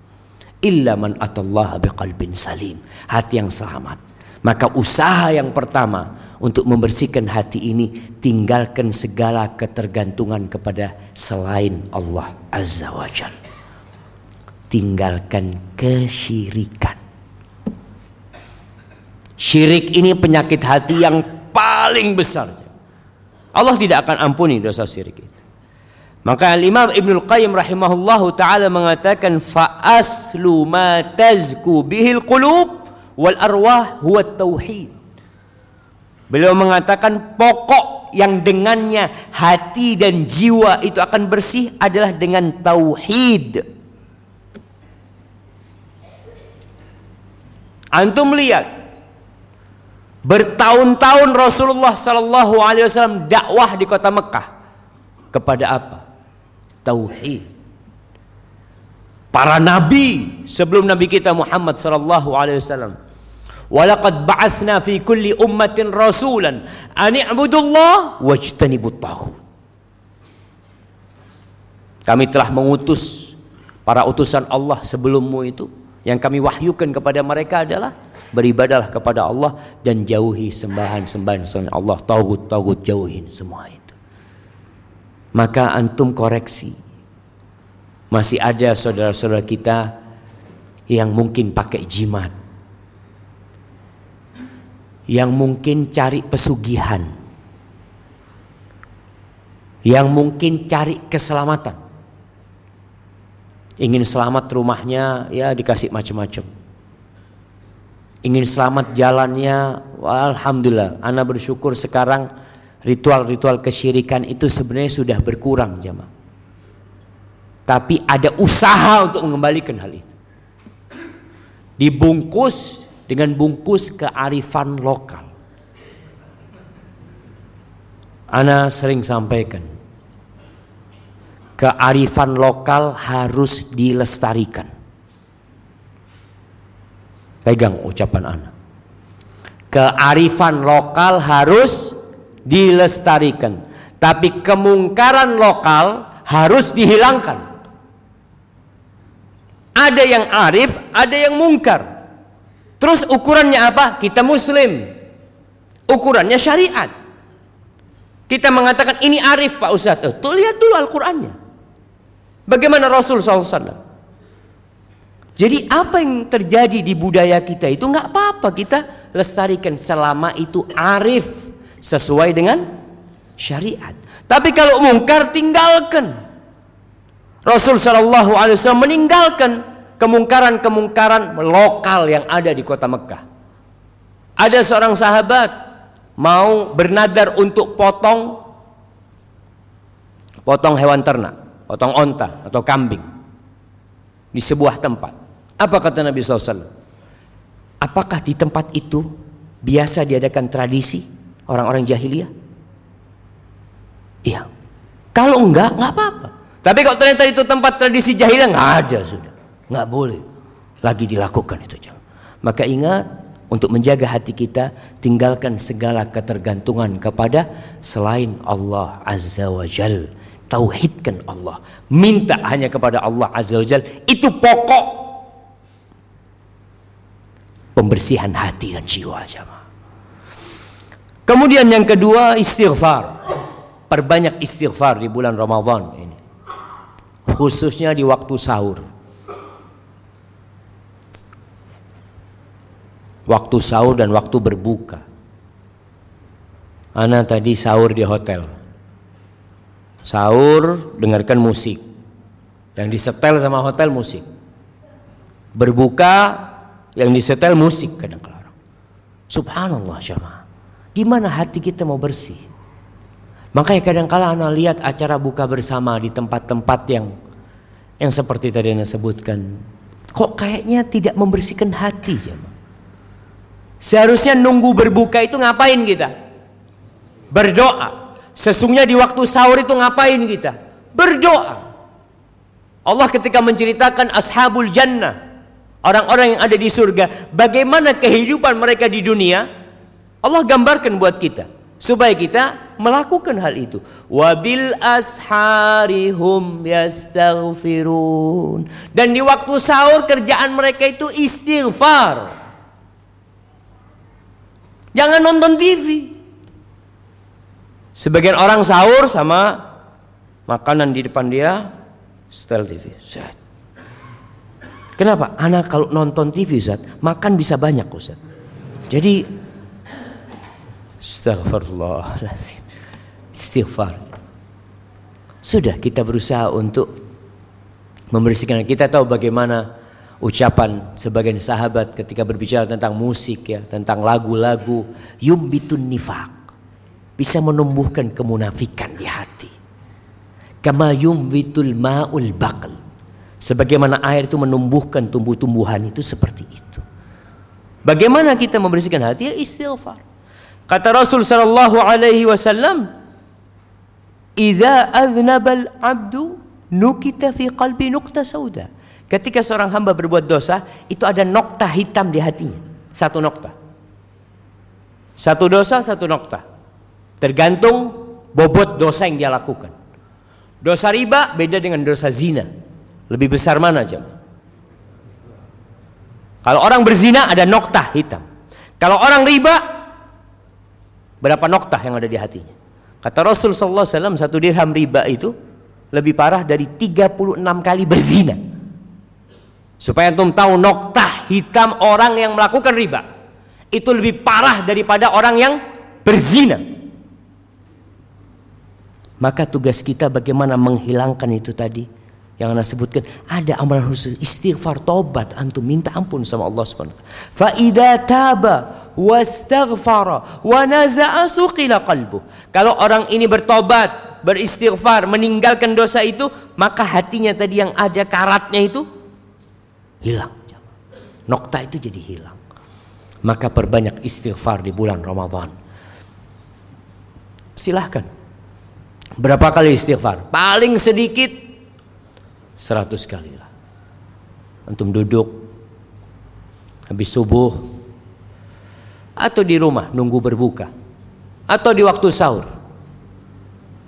Illa man atallaha biqalbin salim, hati yang selamat. Maka usaha yang pertama untuk membersihkan hati ini tinggalkan segala ketergantungan kepada selain Allah Azza wa Jal. Tinggalkan kesyirikan. Syirik ini penyakit hati yang paling besar. Allah tidak akan ampuni dosa syirik itu. Maka Imam Ibnul Qayyim rahimahullahu taala mengatakan fa aslu ma tazku bihil qulub wal arwah huwa tauhid. Beliau mengatakan pokok yang dengannya hati dan jiwa itu akan bersih adalah dengan tauhid. Antum lihat bertahun-tahun Rasulullah Sallallahu Alaihi Wasallam dakwah di kota Mekah kepada apa? Tauhid. para nabi sebelum nabi kita Muhammad sallallahu alaihi wasallam. Walaqad ba'atsna fi kulli ummatin rasulan an i'budullah wajtanibut taghut. Kami telah mengutus para utusan Allah sebelummu itu yang kami wahyukan kepada mereka adalah beribadalah kepada Allah dan jauhi sembahan-sembahan selain Allah, tauhid-tauhid jauhin semua itu. Maka antum koreksi. Masih ada saudara-saudara kita yang mungkin pakai jimat. Yang mungkin cari pesugihan. Yang mungkin cari keselamatan ingin selamat rumahnya ya dikasih macam-macam ingin selamat jalannya alhamdulillah ana bersyukur sekarang ritual-ritual kesyirikan itu sebenarnya sudah berkurang jemaah tapi ada usaha untuk mengembalikan hal itu dibungkus dengan bungkus kearifan lokal ana sering sampaikan kearifan lokal harus dilestarikan. Pegang ucapan anak. Kearifan lokal harus dilestarikan. Tapi kemungkaran lokal harus dihilangkan. Ada yang arif, ada yang mungkar. Terus ukurannya apa? Kita muslim. Ukurannya syariat. Kita mengatakan ini arif Pak Ustadz. Oh, tuh lihat dulu Al-Qurannya. Bagaimana Rasul SAW? Jadi apa yang terjadi di budaya kita itu nggak apa-apa kita lestarikan selama itu arif sesuai dengan syariat. Tapi kalau mungkar tinggalkan. Rasul Shallallahu Alaihi Wasallam meninggalkan kemungkaran-kemungkaran lokal yang ada di kota Mekah. Ada seorang sahabat mau bernadar untuk potong potong hewan ternak potong onta atau kambing di sebuah tempat. Apa kata Nabi SAW? Apakah di tempat itu biasa diadakan tradisi orang-orang jahiliyah? Iya. Kalau enggak, enggak apa-apa. Tapi kalau ternyata itu tempat tradisi jahiliyah, enggak ada sudah. Enggak boleh lagi dilakukan itu. Maka ingat untuk menjaga hati kita tinggalkan segala ketergantungan kepada selain Allah Azza wa Jalla tauhidkan Allah minta hanya kepada Allah azza wajal itu pokok pembersihan hati dan jiwa jamaah kemudian yang kedua istighfar perbanyak istighfar di bulan Ramadan ini khususnya di waktu sahur waktu sahur dan waktu berbuka Ana tadi sahur di hotel Sahur dengarkan musik. Yang disetel sama hotel musik. Berbuka yang disetel musik kadang-kadang. Subhanallah syama. Gimana hati kita mau bersih? Makanya kadang-kala anak lihat acara buka bersama di tempat-tempat yang yang seperti tadi anda sebutkan. Kok kayaknya tidak membersihkan hati jemaah. Seharusnya nunggu berbuka itu ngapain kita? Berdoa. Sesungguhnya di waktu sahur itu ngapain kita? Berdoa. Allah ketika menceritakan ashabul jannah, orang-orang yang ada di surga, bagaimana kehidupan mereka di dunia, Allah gambarkan buat kita supaya kita melakukan hal itu. Wabil asharihum yastaghfirun. Dan di waktu sahur kerjaan mereka itu istighfar. Jangan nonton TV. Sebagian orang sahur sama makanan di depan dia setel TV. Set. Kenapa? Anak kalau nonton TV Ustaz, makan bisa banyak Ustaz. Jadi Astagfirullahaladzim Istighfar Sudah kita berusaha untuk Membersihkan Kita tahu bagaimana Ucapan sebagian sahabat Ketika berbicara tentang musik ya Tentang lagu-lagu Yumbitun nifak bisa menumbuhkan kemunafikan di hati. Kama yumbitul ma'ul baql. Sebagaimana air itu menumbuhkan tumbuh-tumbuhan itu seperti itu. Bagaimana kita membersihkan hati? Ya istighfar. Kata Rasul sallallahu alaihi wasallam, "Idza aznaba al-'abdu nukita fi qalbi nuqta sauda." Ketika seorang hamba berbuat dosa, itu ada nokta hitam di hatinya. Satu nokta. Satu dosa, satu nokta. Tergantung bobot dosa yang dia lakukan. Dosa riba beda dengan dosa zina. Lebih besar mana jam? Kalau orang berzina ada nokta hitam. Kalau orang riba berapa nokta yang ada di hatinya? Kata Rasul sallallahu alaihi wasallam satu dirham riba itu lebih parah dari 36 kali berzina. Supaya antum tahu nokta hitam orang yang melakukan riba itu lebih parah daripada orang yang berzina. Maka tugas kita bagaimana menghilangkan itu tadi yang anda sebutkan ada amalan khusus istighfar tobat antum minta ampun sama Allah Subhanahu fa idza taba wastaghfara wa naza'a suqila qalbu kalau orang ini bertobat beristighfar meninggalkan dosa itu maka hatinya tadi yang ada karatnya itu hilang. Nokta itu jadi hilang. Maka perbanyak istighfar di bulan Ramadan. Silahkan. Berapa kali istighfar? Paling sedikit Seratus kali lah. Antum duduk habis subuh atau di rumah nunggu berbuka atau di waktu sahur.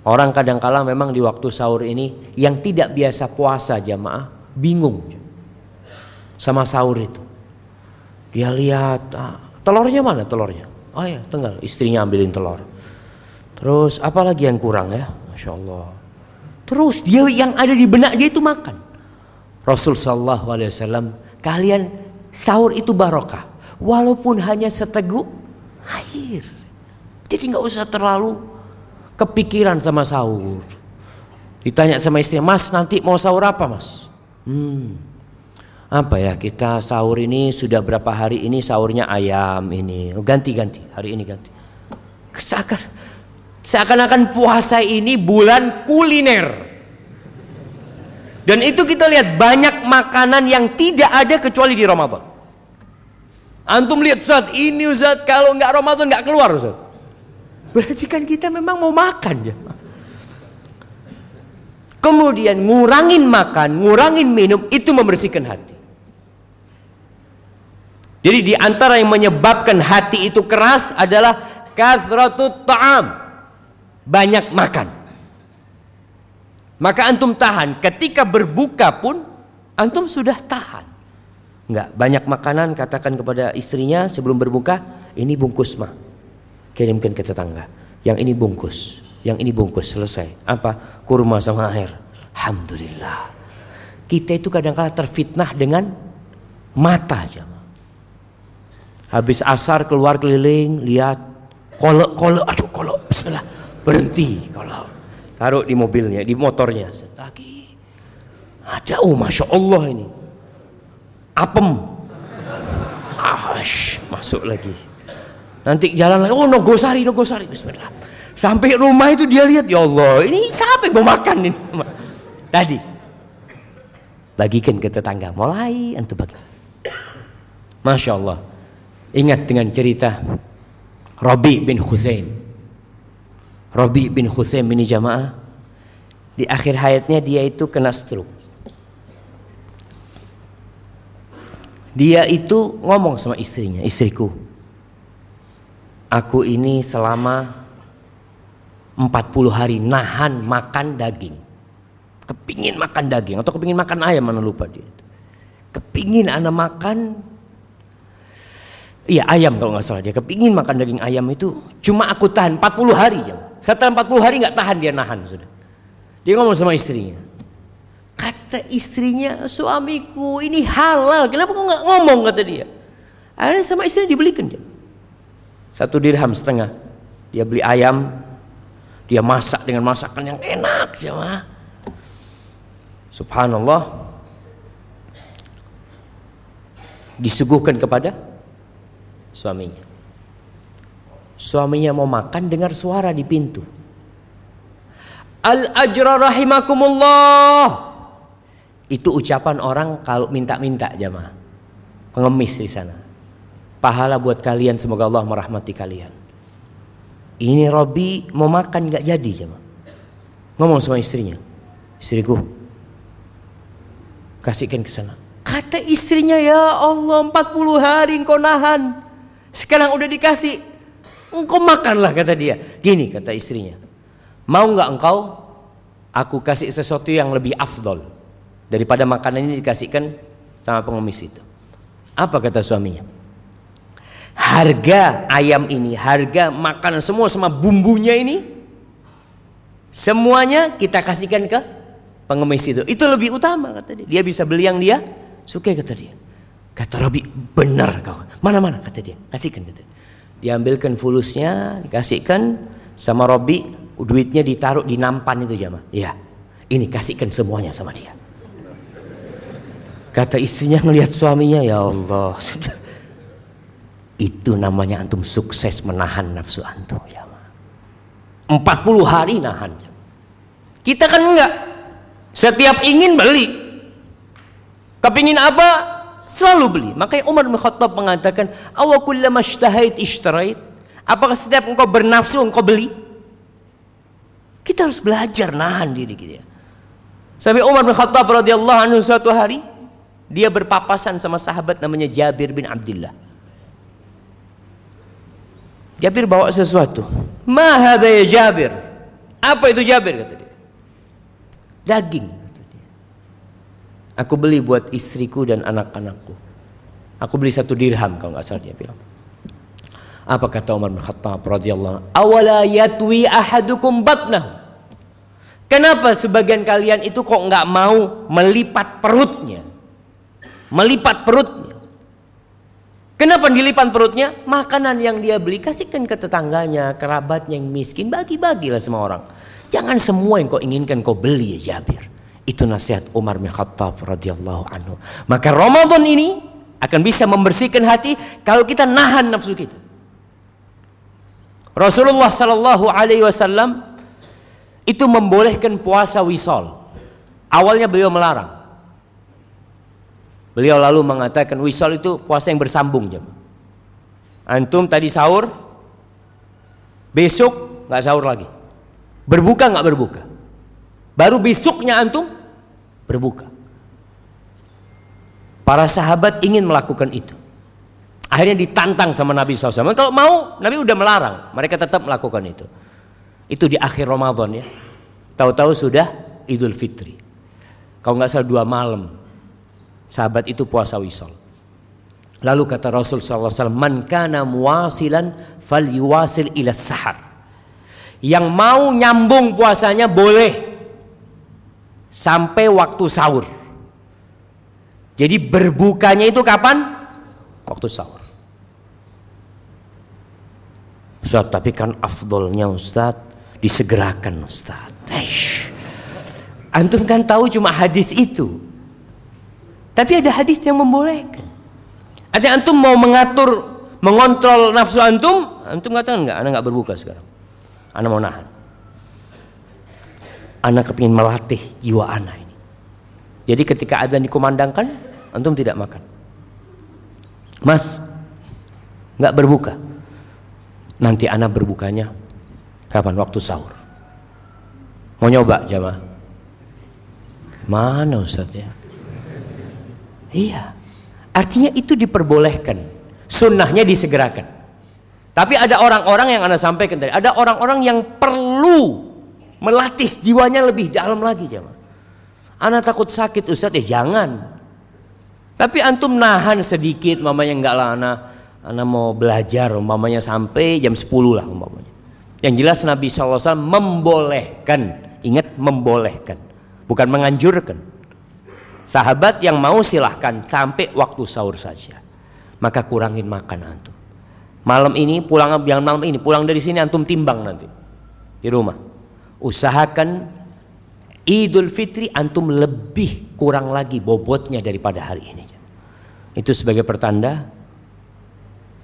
Orang kadang-kala memang di waktu sahur ini yang tidak biasa puasa jamaah bingung sama sahur itu. Dia lihat ah, telurnya mana telurnya? Oh ya tinggal istrinya ambilin telur. Terus apalagi yang kurang ya? Masya Allah. Terus dia yang ada di benak dia itu makan. Rasul sallallahu alaihi wasallam, kalian sahur itu barokah, walaupun hanya seteguk air. Jadi nggak usah terlalu kepikiran sama sahur. Ditanya sama istri, Mas nanti mau sahur apa Mas? Hmm, apa ya kita sahur ini sudah berapa hari ini sahurnya ayam ini oh, ganti-ganti hari ini ganti. Seakan Seakan-akan puasa ini bulan kuliner. Dan itu kita lihat banyak makanan yang tidak ada kecuali di Ramadan. Antum lihat Ustaz, ini Ustaz kalau nggak Ramadan nggak keluar Ustaz. Berarti kan kita memang mau makan ya. Kemudian ngurangin makan, ngurangin minum itu membersihkan hati. Jadi di antara yang menyebabkan hati itu keras adalah kasratut ta'am banyak makan. Maka antum tahan. Ketika berbuka pun antum sudah tahan. Enggak, banyak makanan katakan kepada istrinya sebelum berbuka, ini bungkus mah. Kirimkan ke tetangga. Yang ini bungkus, yang ini bungkus selesai. Apa? Kurma sama air. Alhamdulillah. Kita itu kadang-kala terfitnah dengan mata aja. Habis asar keluar keliling, lihat kolok kolok, aduh kolok, bismillah berhenti kalau taruh di mobilnya di motornya. Lagi ada oh masya Allah ini. Apem. Ash masuk lagi. Nanti jalan lagi. Oh nogosari nogosari. Bismillah. Sampai rumah itu dia lihat ya Allah ini yang mau makan ini? Tadi. Bagikan ke tetangga. Mulai antum bagi. Masya Allah. Ingat dengan cerita Rabi bin Khuzaim Robi bin Husain ini jamaah di akhir hayatnya dia itu kena stroke. Dia itu ngomong sama istrinya, istriku, aku ini selama 40 hari nahan makan daging. Kepingin makan daging atau kepingin makan ayam mana lupa dia. Kepingin anak makan Iya ayam kalau nggak salah dia kepingin makan daging ayam itu cuma aku tahan 40 hari ya. Setelah 40 hari nggak tahan dia nahan sudah. Dia ngomong sama istrinya. Kata istrinya suamiku ini halal kenapa kau nggak ngomong kata dia. Akhirnya sama istrinya dibelikan dia. Satu dirham setengah. Dia beli ayam. Dia masak dengan masakan yang enak sama. Subhanallah. Disuguhkan kepada suaminya. Suaminya mau makan dengar suara di pintu. Al ajra rahimakumullah. Itu ucapan orang kalau minta-minta jamaah. Pengemis di sana. Pahala buat kalian semoga Allah merahmati kalian. Ini Robi mau makan nggak jadi jamaah. Ngomong sama istrinya. Istriku. kasihkan ke sana. Kata istrinya, ya Allah 40 hari engkau nahan. Sekarang udah dikasih. Engkau makanlah kata dia. Gini kata istrinya. Mau nggak engkau aku kasih sesuatu yang lebih afdol daripada makanan ini dikasihkan sama pengemis itu. Apa kata suaminya? Harga ayam ini, harga makanan semua sama bumbunya ini semuanya kita kasihkan ke pengemis itu. Itu lebih utama kata dia. Dia bisa beli yang dia Suka kata dia. Kata Robi, benar kau. Mana-mana kata dia. Kasihkan kata dia. Diambilkan fulusnya, dikasihkan sama Robi, duitnya ditaruh di nampan itu jamaah. Iya. Ini kasihkan semuanya sama dia. Kata istrinya ngelihat suaminya, ya Allah. Itu namanya antum sukses menahan nafsu antum ya. 40 hari nahan. Kita kan enggak. Setiap ingin beli, Kepingin apa? Selalu beli. Makanya Umar bin Khattab mengatakan, "Awa kullama ishtahait ishtarait?" Apakah setiap engkau bernafsu engkau beli? Kita harus belajar nahan diri kita. Sampai Umar bin Khattab radhiyallahu anhu suatu hari dia berpapasan sama sahabat namanya Jabir bin Abdullah. Jabir bawa sesuatu. Ma ya Jabir? Apa itu Jabir kata dia? Daging. Aku beli buat istriku dan anak-anakku. Aku beli satu dirham kalau nggak salah dia bilang. Apa kata Umar bin Khattab radhiyallahu Awala yatwi ahadukum batnah. Kenapa sebagian kalian itu kok nggak mau melipat perutnya? Melipat perutnya. Kenapa dilipat perutnya? Makanan yang dia beli kasihkan ke tetangganya, kerabatnya yang miskin, bagi-bagilah semua orang. Jangan semua yang kau inginkan kau beli ya Jabir. Itu nasihat Umar bin Khattab radhiyallahu anhu. Maka Ramadan ini akan bisa membersihkan hati kalau kita nahan nafsu kita. Rasulullah sallallahu alaihi wasallam itu membolehkan puasa wisol. Awalnya beliau melarang. Beliau lalu mengatakan wisol itu puasa yang bersambung jam. Antum tadi sahur, besok nggak sahur lagi. Berbuka nggak berbuka. Baru besoknya antum berbuka. Para sahabat ingin melakukan itu. Akhirnya ditantang sama Nabi SAW. Kalau mau, Nabi udah melarang. Mereka tetap melakukan itu. Itu di akhir Ramadan ya. Tahu-tahu sudah Idul Fitri. Kalau nggak salah dua malam, sahabat itu puasa wisol. Lalu kata Rasul SAW, Man kana muwasilan fal yuwasil ila sahar. Yang mau nyambung puasanya boleh sampai waktu sahur. Jadi berbukanya itu kapan? Waktu sahur. Ustaz, tapi kan afdolnya Ustaz disegerakan Ustaz. Eish. Antum kan tahu cuma hadis itu. Tapi ada hadis yang membolehkan. Ada antum mau mengatur, mengontrol nafsu antum, antum katakan enggak, anda enggak berbuka sekarang. Anda mau nahan anak kepingin melatih jiwa anak ini. Jadi ketika adzan dikumandangkan, antum tidak makan. Mas, nggak berbuka. Nanti anak berbukanya kapan? Waktu sahur. Mau nyoba jamaah? Mana Ustaz ya? Iya. Artinya itu diperbolehkan. Sunnahnya disegerakan. Tapi ada orang-orang yang Anda sampaikan tadi. Ada orang-orang yang perlu Melatih jiwanya lebih dalam lagi jemaah. Anak takut sakit Ustaz ya jangan. Tapi antum nahan sedikit mamanya enggak lah anak anak mau belajar umpamanya sampai jam 10 lah umpamanya. Yang jelas Nabi SAW membolehkan, ingat membolehkan, bukan menganjurkan. Sahabat yang mau silahkan sampai waktu sahur saja. Maka kurangin makan antum. Malam ini pulang yang malam ini pulang dari sini antum timbang nanti di rumah usahakan Idul Fitri antum lebih kurang lagi bobotnya daripada hari ini. Itu sebagai pertanda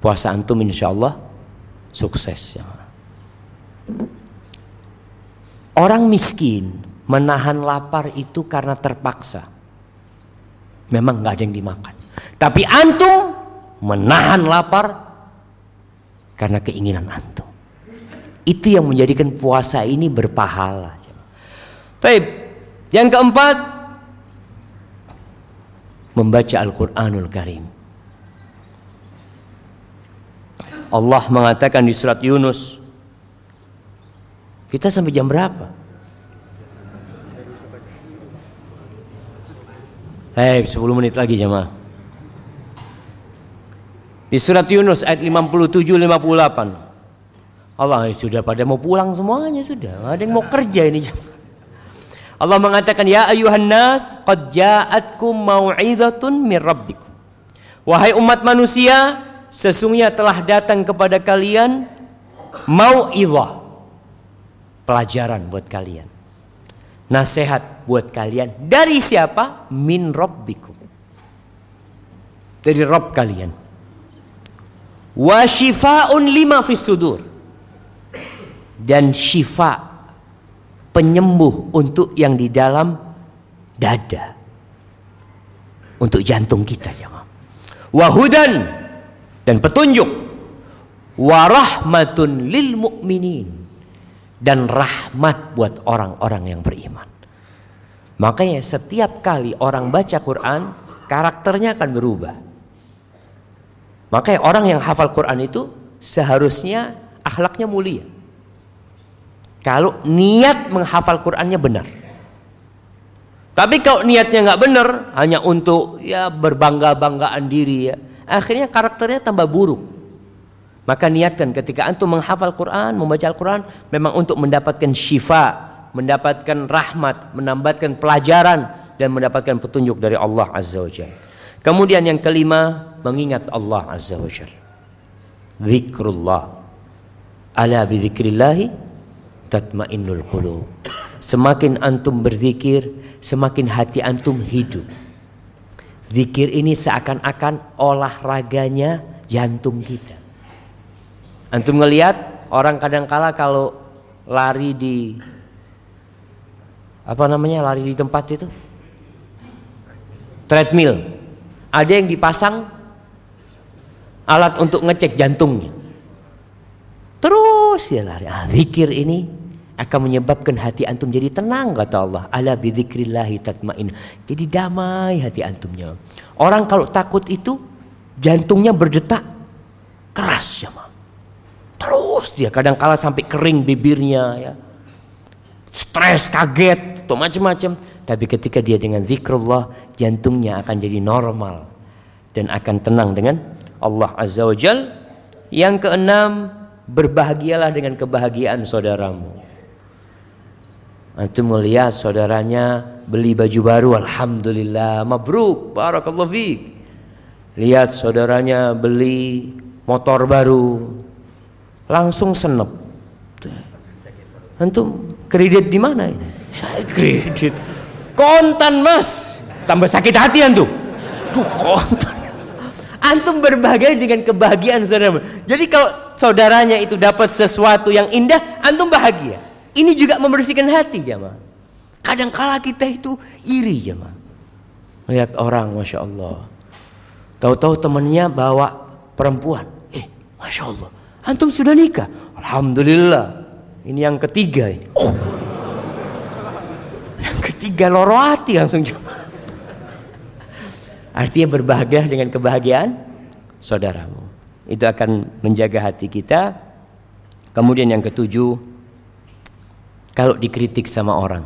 puasa antum insya Allah sukses. Orang miskin menahan lapar itu karena terpaksa. Memang nggak ada yang dimakan. Tapi antum menahan lapar karena keinginan antum. Itu yang menjadikan puasa ini berpahala. Baik, yang keempat membaca Al-Qur'anul Karim. Allah mengatakan di surat Yunus kita sampai jam berapa? Hei, 10 menit lagi jemaah. Di surat Yunus ayat 57 58. Allah eh, sudah pada mau pulang semuanya sudah. Ada yang mau kerja ini Allah mengatakan ya ayuhan nas qad ja'atkum mau'izatun min rabbikum. Wahai umat manusia, sesungguhnya telah datang kepada kalian mau'izah. Pelajaran buat kalian. Nasihat buat kalian dari siapa? Min rabbikum. Dari Rob kalian wa lima fis sudur dan syifa penyembuh untuk yang di dalam dada. Untuk jantung kita jemaah. Wahudan dan petunjuk. Warahmatun lil mu'minin dan rahmat buat orang-orang yang beriman. Makanya setiap kali orang baca Quran karakternya akan berubah. Makanya orang yang hafal Quran itu seharusnya akhlaknya mulia. Kalau niat menghafal Qurannya benar. Tapi kalau niatnya nggak benar, hanya untuk ya berbangga-banggaan diri ya, akhirnya karakternya tambah buruk. Maka niatkan ketika antum menghafal Quran, membaca Al-Quran, memang untuk mendapatkan syifa, mendapatkan rahmat, mendapatkan pelajaran, dan mendapatkan petunjuk dari Allah Azza wa Jalla. Kemudian yang kelima, mengingat Allah Azza wa Jalla. Zikrullah. Ala bi tatmainnul qulub. Semakin antum berzikir, semakin hati antum hidup. Zikir ini seakan-akan olahraganya jantung kita. Antum ngelihat orang kadang-kala kalau lari di apa namanya lari di tempat itu treadmill ada yang dipasang alat untuk ngecek jantungnya. Terus ya lari. Ah, zikir ini akan menyebabkan hati antum jadi tenang kata Allah. Ala bidzikrillahi tatmain. Jadi damai hati antumnya. Orang kalau takut itu jantungnya berdetak keras ya, ma. Terus dia kadang kala sampai kering bibirnya ya. Stres, kaget, atau macam-macam. Tapi ketika dia dengan zikrullah, jantungnya akan jadi normal dan akan tenang dengan Allah Azza wa Jal. Yang keenam, berbahagialah dengan kebahagiaan saudaramu. Antum melihat saudaranya beli baju baru, alhamdulillah, mabruk, barakallahu fiik. Lihat saudaranya beli motor baru, langsung senep. Antum kredit di mana ini? Saya kredit kontan mas tambah sakit hati antum tuh kontan antum berbahagia dengan kebahagiaan saudara jadi kalau saudaranya itu dapat sesuatu yang indah antum bahagia ini juga membersihkan hati jamaah kadang kala kita itu iri jamaah melihat orang masya Allah. Tahu-tahu temannya bawa perempuan. Eh masya Allah antum sudah nikah? Alhamdulillah. Ini yang ketiga ini. Oh. Tiga loro hati langsung cuma. Artinya berbahagia dengan kebahagiaan saudaramu. Itu akan menjaga hati kita. Kemudian yang ketujuh, kalau dikritik sama orang,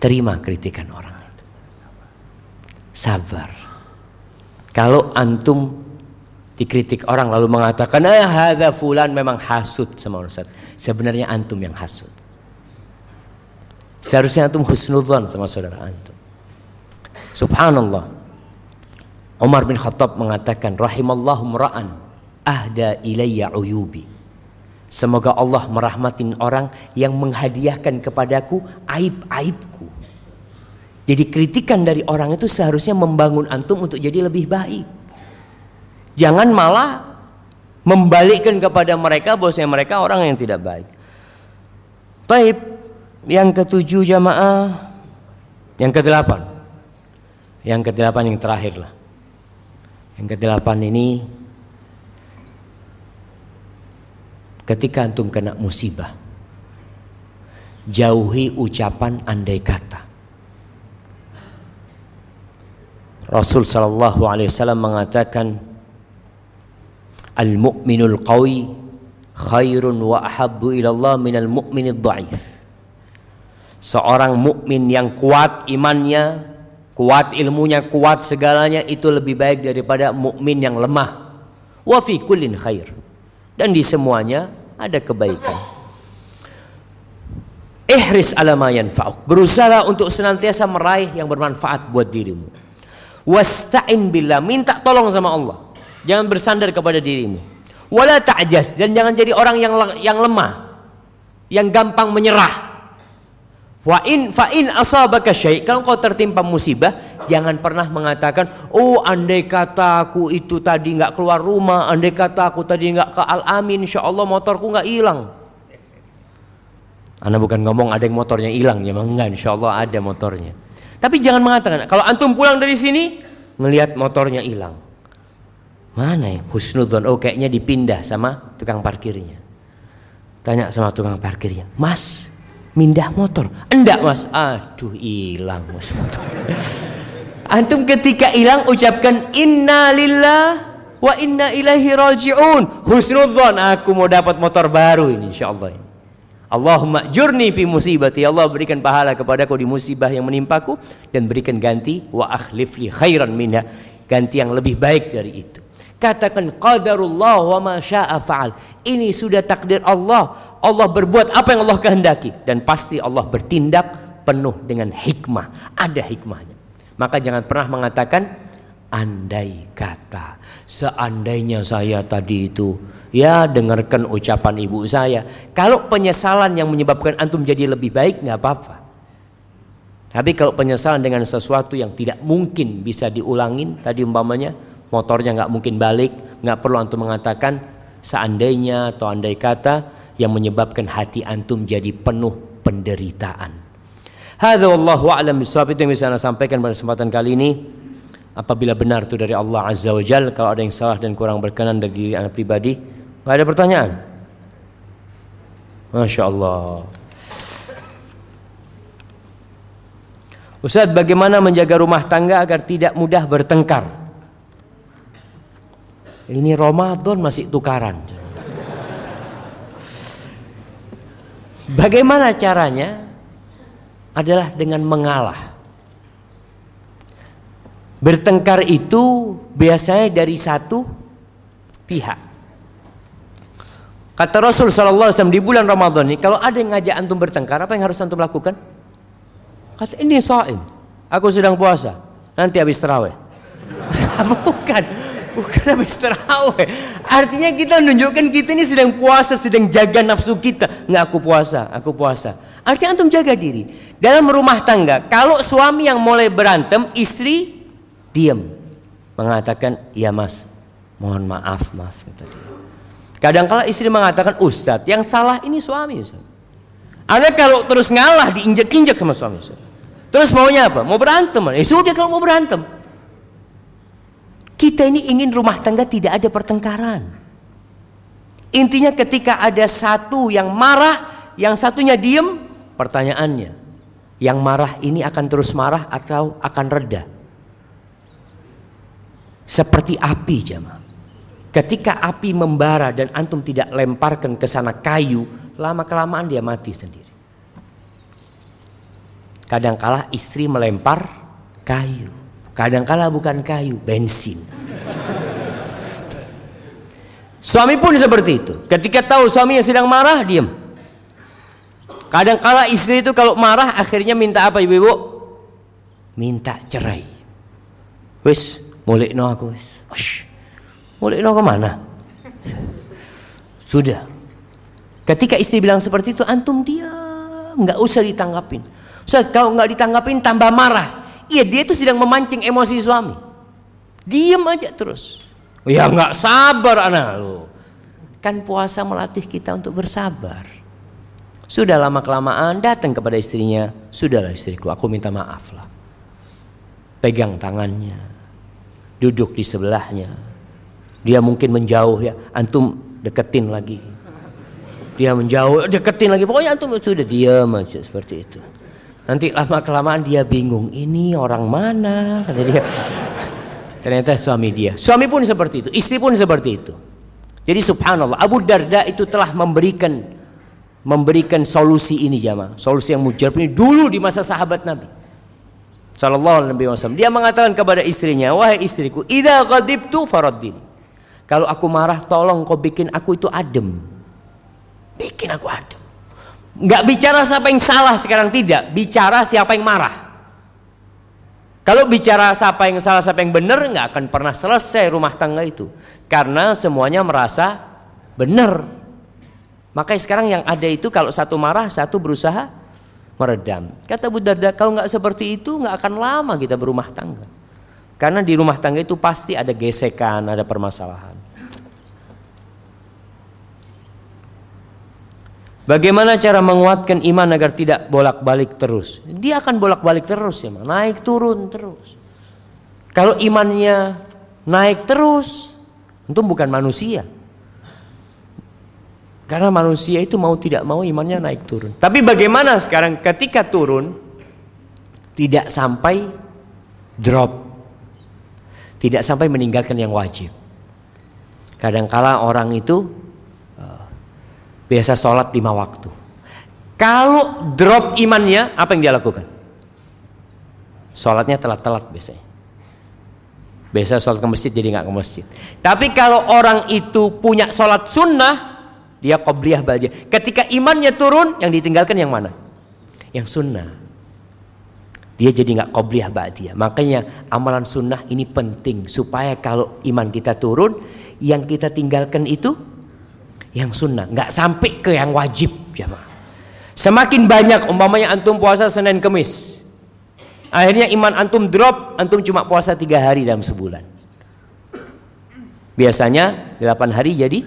terima kritikan orang itu. Sabar. Kalau antum dikritik orang lalu mengatakan, "Ah, hadza fulan memang hasud sama Ustaz." Sebenarnya antum yang hasud. Seharusnya antum husnudzon sama saudara antum. Subhanallah. Umar bin Khattab mengatakan rahimallahu mra'an ahda ilayya uyubi. Semoga Allah merahmatin orang yang menghadiahkan kepadaku aib-aibku. Jadi kritikan dari orang itu seharusnya membangun antum untuk jadi lebih baik. Jangan malah membalikkan kepada mereka bahwasanya mereka orang yang tidak baik. Baik, yang ketujuh jamaah, yang kedelapan, yang kedelapan yang terakhir lah. Yang kedelapan ini ketika antum kena musibah, jauhi ucapan andai kata. Rasul sallallahu alaihi wasallam mengatakan Al-mu'minul qawi khairun wa ahabbu ila Allah minal mu'minid dhaif. Seorang mukmin yang kuat imannya, kuat ilmunya, kuat segalanya itu lebih baik daripada mukmin yang lemah. Wa fi kullin khair. Dan di semuanya ada kebaikan. Ihris ala ma yanfa'uk. Berusaha untuk senantiasa meraih yang bermanfaat buat dirimu. Wasta'in billah, minta tolong sama Allah. Jangan bersandar kepada dirimu. Wala ta'jas dan jangan jadi orang yang yang lemah, yang gampang menyerah. Wa in fa in asabaka syai. Kalau kau tertimpa musibah jangan pernah mengatakan oh andai kata aku itu tadi nggak keluar rumah andai kata aku tadi nggak ke al amin insyaallah motorku nggak hilang. Anda bukan ngomong ada yang motornya hilang ya enggak insyaallah ada motornya. Tapi jangan mengatakan kalau antum pulang dari sini ngelihat motornya hilang. Mana ya? Husnudon? Oh kayaknya dipindah sama tukang parkirnya. Tanya sama tukang parkirnya, Mas, mindah motor? Enggak mas. Aduh hilang mas motor. Antum ketika hilang ucapkan Inna lillah wa inna ilahi raji'un. Husnudon, aku mau dapat motor baru ini insyaallah. Allahumma jurni fi musibati. Allah berikan pahala kepadaku di musibah yang menimpaku dan berikan ganti wa akhlifli khairan minha. Ganti yang lebih baik dari itu. Katakan qadarullah wa ma syaa fa'al. Ini sudah takdir Allah. Allah berbuat apa yang Allah kehendaki dan pasti Allah bertindak penuh dengan hikmah. Ada hikmahnya. Maka jangan pernah mengatakan andai kata seandainya saya tadi itu ya dengarkan ucapan ibu saya kalau penyesalan yang menyebabkan antum jadi lebih baik nggak apa-apa tapi kalau penyesalan dengan sesuatu yang tidak mungkin bisa diulangin tadi umpamanya motornya nggak mungkin balik, nggak perlu antum mengatakan seandainya atau andai kata yang menyebabkan hati antum jadi penuh penderitaan. Hadza wallahu a'lam bishawab itu yang bisa saya sampaikan pada kesempatan kali ini. Apabila benar itu dari Allah Azza wa Jalla, kalau ada yang salah dan kurang berkenan dari diri anak pribadi, nggak ada pertanyaan. Masya Allah. Ustaz, bagaimana menjaga rumah tangga agar tidak mudah bertengkar? Ini Ramadan masih tukaran. Bagaimana caranya? Adalah dengan mengalah. Bertengkar itu biasanya dari satu pihak. Kata Rasul Wasallam di bulan Ramadan ini, kalau ada yang ngajak antum bertengkar, apa yang harus antum lakukan? Kata ini soal, aku sedang puasa, nanti habis terawih. [laughs] Bukan, Bukan habis terawih. Artinya kita menunjukkan kita ini sedang puasa, sedang jaga nafsu kita. Nggak aku puasa, aku puasa. Artinya antum jaga diri. Dalam rumah tangga, kalau suami yang mulai berantem, istri diam. Mengatakan, iya mas, mohon maaf mas. Kata dia. Istri mengatakan, Ustadz, yang salah ini suami Ustadz. Anda kalau terus ngalah, diinjek-injek sama suami Ustadz. Terus maunya apa? Mau berantem. Ya sudah kalau mau berantem. Kita ini ingin rumah tangga tidak ada pertengkaran. Intinya ketika ada satu yang marah, yang satunya diem, pertanyaannya, yang marah ini akan terus marah atau akan reda? Seperti api jemaah. Ketika api membara dan antum tidak lemparkan ke sana kayu, lama kelamaan dia mati sendiri. Kadangkala istri melempar kayu. Kadangkala bukan kayu, bensin. Suami pun seperti itu. Ketika tahu suami yang sedang marah, diam. Kadangkala istri itu kalau marah akhirnya minta apa ibu-ibu? Minta cerai. Wis, mulai no aku wis. Mulai no ke mana? Sudah. Ketika istri bilang seperti itu, antum dia nggak usah ditanggapin. Ustaz, kalau nggak ditanggapin tambah marah. Iya dia itu sedang memancing emosi suami. Diam aja terus. Ya nggak sabar anak lu. Kan puasa melatih kita untuk bersabar. Sudah lama kelamaan datang kepada istrinya. Sudahlah istriku, aku minta maaf lah. Pegang tangannya. Duduk di sebelahnya. Dia mungkin menjauh ya. Antum deketin lagi. Dia menjauh, deketin lagi. Pokoknya antum sudah diam aja seperti itu. Nanti lama kelamaan dia bingung, ini orang mana? Kata dia. Ternyata suami dia. Suami pun seperti itu, istri pun seperti itu. Jadi subhanallah, Abu Darda itu telah memberikan memberikan solusi ini jamaah. Solusi yang mujarab ini dulu di masa sahabat Nabi. Sallallahu alaihi wasallam. Dia mengatakan kepada istrinya, "Wahai istriku, idza ghadibtu faraddini." Kalau aku marah, tolong kau bikin aku itu adem. Bikin aku adem. Enggak bicara siapa yang salah sekarang tidak, bicara siapa yang marah. Kalau bicara siapa yang salah, siapa yang benar, nggak akan pernah selesai rumah tangga itu. Karena semuanya merasa benar. Makanya sekarang yang ada itu kalau satu marah, satu berusaha meredam. Kata Bu Darda, kalau nggak seperti itu nggak akan lama kita berumah tangga. Karena di rumah tangga itu pasti ada gesekan, ada permasalahan. Bagaimana cara menguatkan iman agar tidak bolak-balik terus? Dia akan bolak-balik terus ya, naik turun terus. Kalau imannya naik terus, itu bukan manusia. Karena manusia itu mau tidak mau imannya naik turun. Tapi bagaimana sekarang ketika turun tidak sampai drop. Tidak sampai meninggalkan yang wajib. Kadangkala orang itu biasa sholat lima waktu. Kalau drop imannya, apa yang dia lakukan? Sholatnya telat-telat biasanya. Biasa sholat ke masjid jadi nggak ke masjid. Tapi kalau orang itu punya sholat sunnah, dia qobliyah baja. Ketika imannya turun, yang ditinggalkan yang mana? Yang sunnah. Dia jadi nggak qobliyah ba'diyah. Makanya amalan sunnah ini penting supaya kalau iman kita turun, yang kita tinggalkan itu yang sunnah, nggak sampai ke yang wajib jamaah. Semakin banyak umpamanya antum puasa Senin Kemis. Akhirnya iman antum drop, antum cuma puasa tiga hari dalam sebulan. Biasanya delapan hari jadi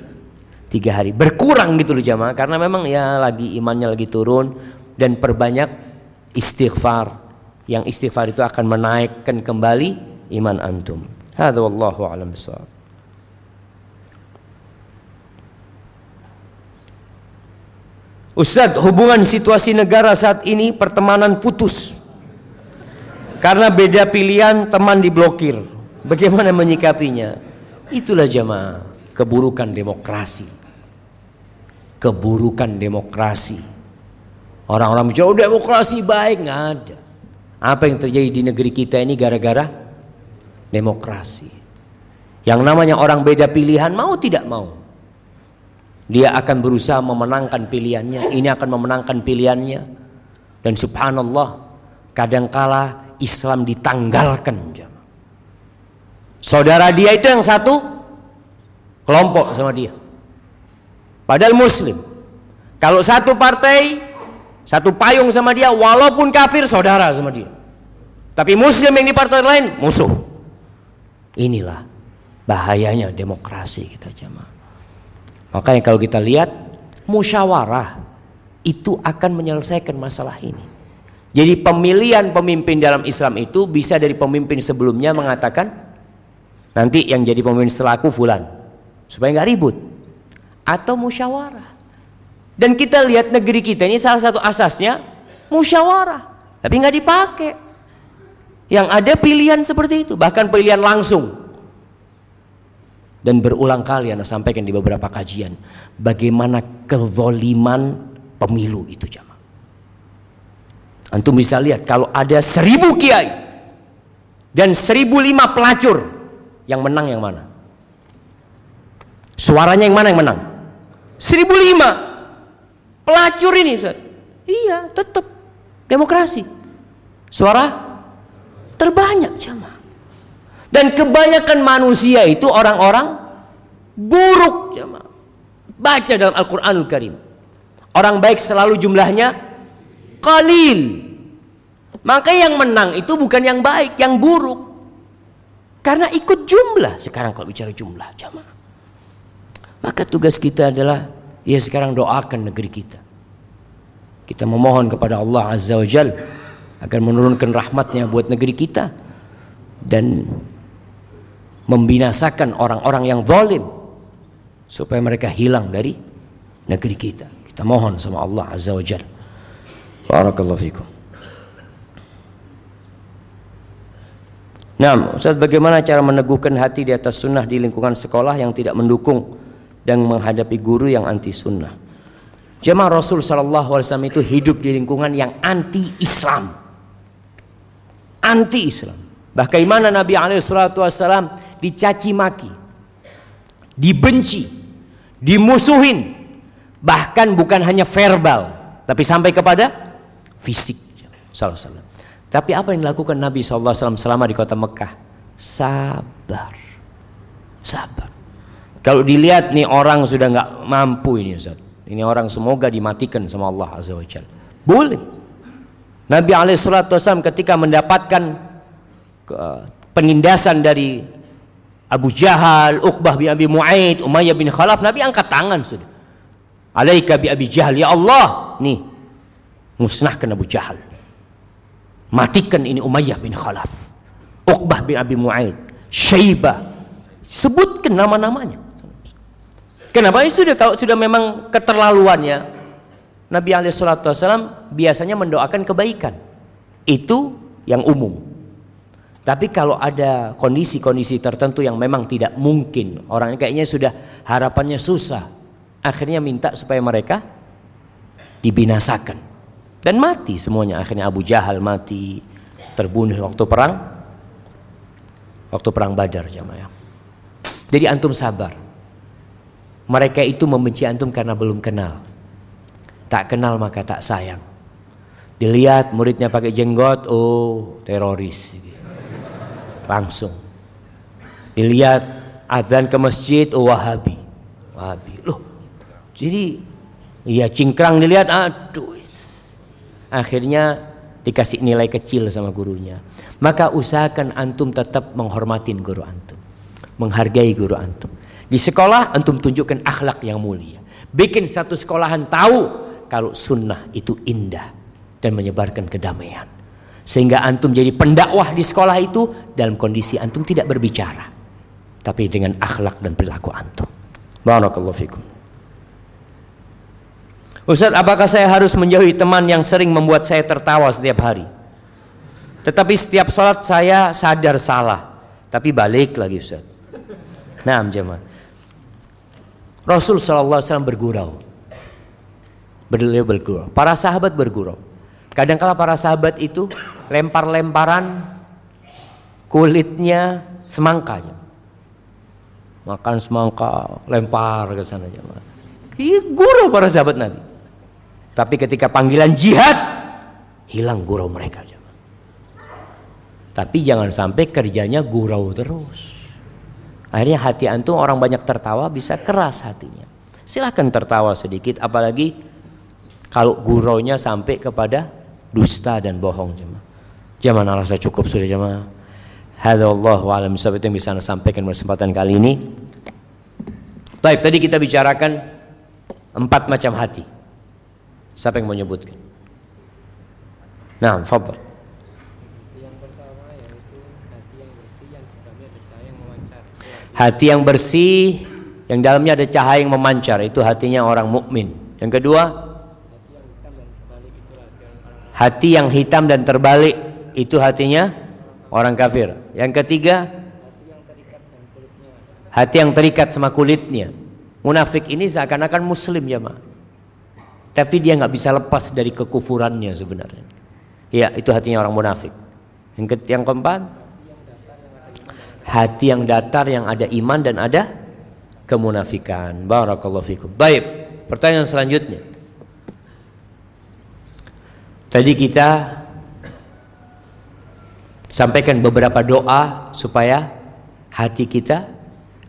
tiga hari. Berkurang gitu loh jamaah karena memang ya lagi imannya lagi turun dan perbanyak istighfar. Yang istighfar itu akan menaikkan kembali iman antum. Hadza wallahu a'lam. Ustadz, hubungan situasi negara saat ini pertemanan putus. Karena beda pilihan teman diblokir. Bagaimana menyikapinya? Itulah jamaah keburukan demokrasi. Keburukan demokrasi. Orang-orang bicara oh, demokrasi baik nggak ada. Apa yang terjadi di negeri kita ini gara-gara demokrasi. Yang namanya orang beda pilihan mau tidak mau dia akan berusaha memenangkan pilihannya. Ini akan memenangkan pilihannya. Dan subhanallah, kadangkala Islam ditanggalkan. Saudara dia itu yang satu kelompok sama dia. Padahal muslim. Kalau satu partai, satu payung sama dia, walaupun kafir saudara sama dia. Tapi muslim yang di partai lain musuh. Inilah bahayanya demokrasi kita jamaah. Makanya kalau kita lihat musyawarah itu akan menyelesaikan masalah ini. Jadi pemilihan pemimpin dalam Islam itu bisa dari pemimpin sebelumnya mengatakan nanti yang jadi pemimpin setelah aku fulan supaya nggak ribut atau musyawarah. Dan kita lihat negeri kita ini salah satu asasnya musyawarah, tapi nggak dipakai. Yang ada pilihan seperti itu, bahkan pilihan langsung dan berulang kali Anda sampaikan di beberapa kajian bagaimana kezoliman pemilu itu jamaah. Antum bisa lihat kalau ada seribu kiai dan seribu lima pelacur yang menang yang mana? Suaranya yang mana yang menang? Seribu lima pelacur ini Ustaz. Iya tetap demokrasi. Suara terbanyak jamaah. Dan kebanyakan manusia itu orang-orang buruk. Baca dalam Al-Qur'anul Karim. Orang baik selalu jumlahnya qalil. Maka yang menang itu bukan yang baik, yang buruk. Karena ikut jumlah sekarang kalau bicara jumlah jemaah. Maka tugas kita adalah ya sekarang doakan negeri kita. Kita memohon kepada Allah Azza wa Jal agar menurunkan rahmatnya buat negeri kita dan membinasakan orang-orang yang zalim supaya mereka hilang dari negeri kita. Kita mohon sama Allah Azza wa Jalla. Barakallahu fikum. Nah, Ustaz bagaimana cara meneguhkan hati di atas sunnah di lingkungan sekolah yang tidak mendukung dan menghadapi guru yang anti sunnah? Jemaah Rasul Shallallahu Alaihi Wasallam itu hidup di lingkungan yang anti Islam, anti Islam. Bagaimana Nabi Wasallam dicaci maki, dibenci, dimusuhin, bahkan bukan hanya verbal, tapi sampai kepada fisik. Salah. Tapi apa yang dilakukan Nabi SAW selama di kota Mekah? Sabar. Sabar. Kalau dilihat nih orang sudah nggak mampu ini Ustaz. Ini orang semoga dimatikan sama Allah Azza wa Jalla. Boleh. Nabi SAW ketika mendapatkan penindasan dari Abu Jahal, Uqbah bin Abi Mu'aid, Umayyah bin Khalaf, Nabi angkat tangan sudah. Alaika bi Abi Jahal, ya Allah. Nih, musnahkan Abu Jahal. Matikan ini Umayyah bin Khalaf. Uqbah bin Abi Mu'aid. Syaibah. Sebutkan nama-namanya. Kenapa? Itu sudah tahu sudah memang keterlaluannya. Nabi SAW biasanya mendoakan kebaikan. Itu yang umum. Tapi kalau ada kondisi-kondisi tertentu yang memang tidak mungkin, orangnya kayaknya sudah harapannya susah, akhirnya minta supaya mereka dibinasakan. Dan mati semuanya. Akhirnya Abu Jahal mati, terbunuh waktu perang waktu perang Badar jamaah. Jadi antum sabar. Mereka itu membenci antum karena belum kenal. Tak kenal maka tak sayang. Dilihat muridnya pakai jenggot, oh teroris. Langsung. Dilihat azan ke masjid, oh Wahabi. Wahabi. Loh, jadi iya cingkrang dilihat, aduh akhirnya dikasih nilai kecil sama gurunya. Maka usahakan antum tetap menghormatin guru antum. Menghargai guru antum. Di sekolah antum tunjukkan akhlak yang mulia. Bikin satu sekolahan tahu kalau sunnah itu indah dan menyebarkan kedamaian. Sehingga antum jadi pendakwah di sekolah itu dalam kondisi antum tidak berbicara. Tapi dengan akhlak dan perilaku antum. Barakallahu fikum. Ustaz, apakah saya harus menjauhi teman yang sering membuat saya tertawa setiap hari? Tetapi setiap sholat saya sadar salah. Tapi balik lagi Ustaz. Nah, jemaah. Rasul SAW bergurau. Beliau bergurau. Para sahabat bergurau. Kadangkala para sahabat itu lempar-lemparan kulitnya semangka. Makan semangka, lempar ke sana jemaah. Gurau para sahabat Nabi. Tapi ketika panggilan jihad, hilang gurau mereka. Tapi jangan sampai kerjanya gurau terus. Akhirnya hati antum orang banyak tertawa bisa keras hatinya. Silahkan tertawa sedikit apalagi kalau guraunya sampai kepada dusta dan bohong jemaah. Jangan rasa cukup sudah jemaah. Hadza wallahu alam itu yang bisa anda sampaikan pada kesempatan kali ini. Baik, tadi kita bicarakan empat macam hati. Siapa yang mau nyebutkan? Nah, fadl. Hati yang bersih yang dalamnya ada cahaya yang memancar itu hatinya orang mukmin. Yang kedua, hati yang hitam dan terbalik itu hatinya orang kafir. Yang ketiga, hati yang terikat sama kulitnya. Munafik ini seakan-akan muslim ya, Mak. Tapi dia nggak bisa lepas dari kekufurannya sebenarnya. Ya, itu hatinya orang munafik. Yang, ke yang keempat, hati yang datar yang ada iman dan ada kemunafikan. Barakallahu fikum. Baik, pertanyaan selanjutnya. Tadi kita sampaikan beberapa doa supaya hati kita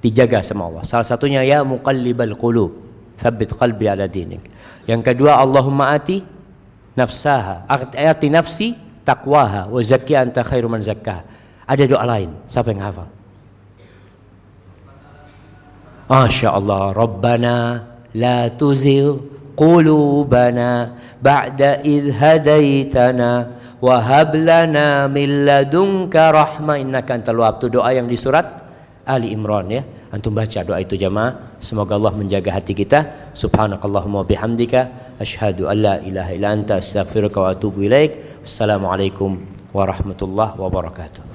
dijaga sama Allah. Salah satunya ya muqallibal qulub, tsabbit qalbi ala dinik. Yang kedua Allahumma ati nafsaha, ati nafsi taqwaha wa zakki anta khairu man. Ada doa lain, siapa yang hafal? Masya Allah, Rabbana la tuzil qulubana ba'da idh hadaitana wa hab lana min ladunka rahmah innaka antal wahhab. Doa yang di surat Ali Imran ya. Antum baca doa itu jamaah. Semoga Allah menjaga hati kita. Subhanakallahumma bihamdika asyhadu an la ilaha illa anta astaghfiruka wa atubu ilaik. Wassalamualaikum warahmatullahi wabarakatuh.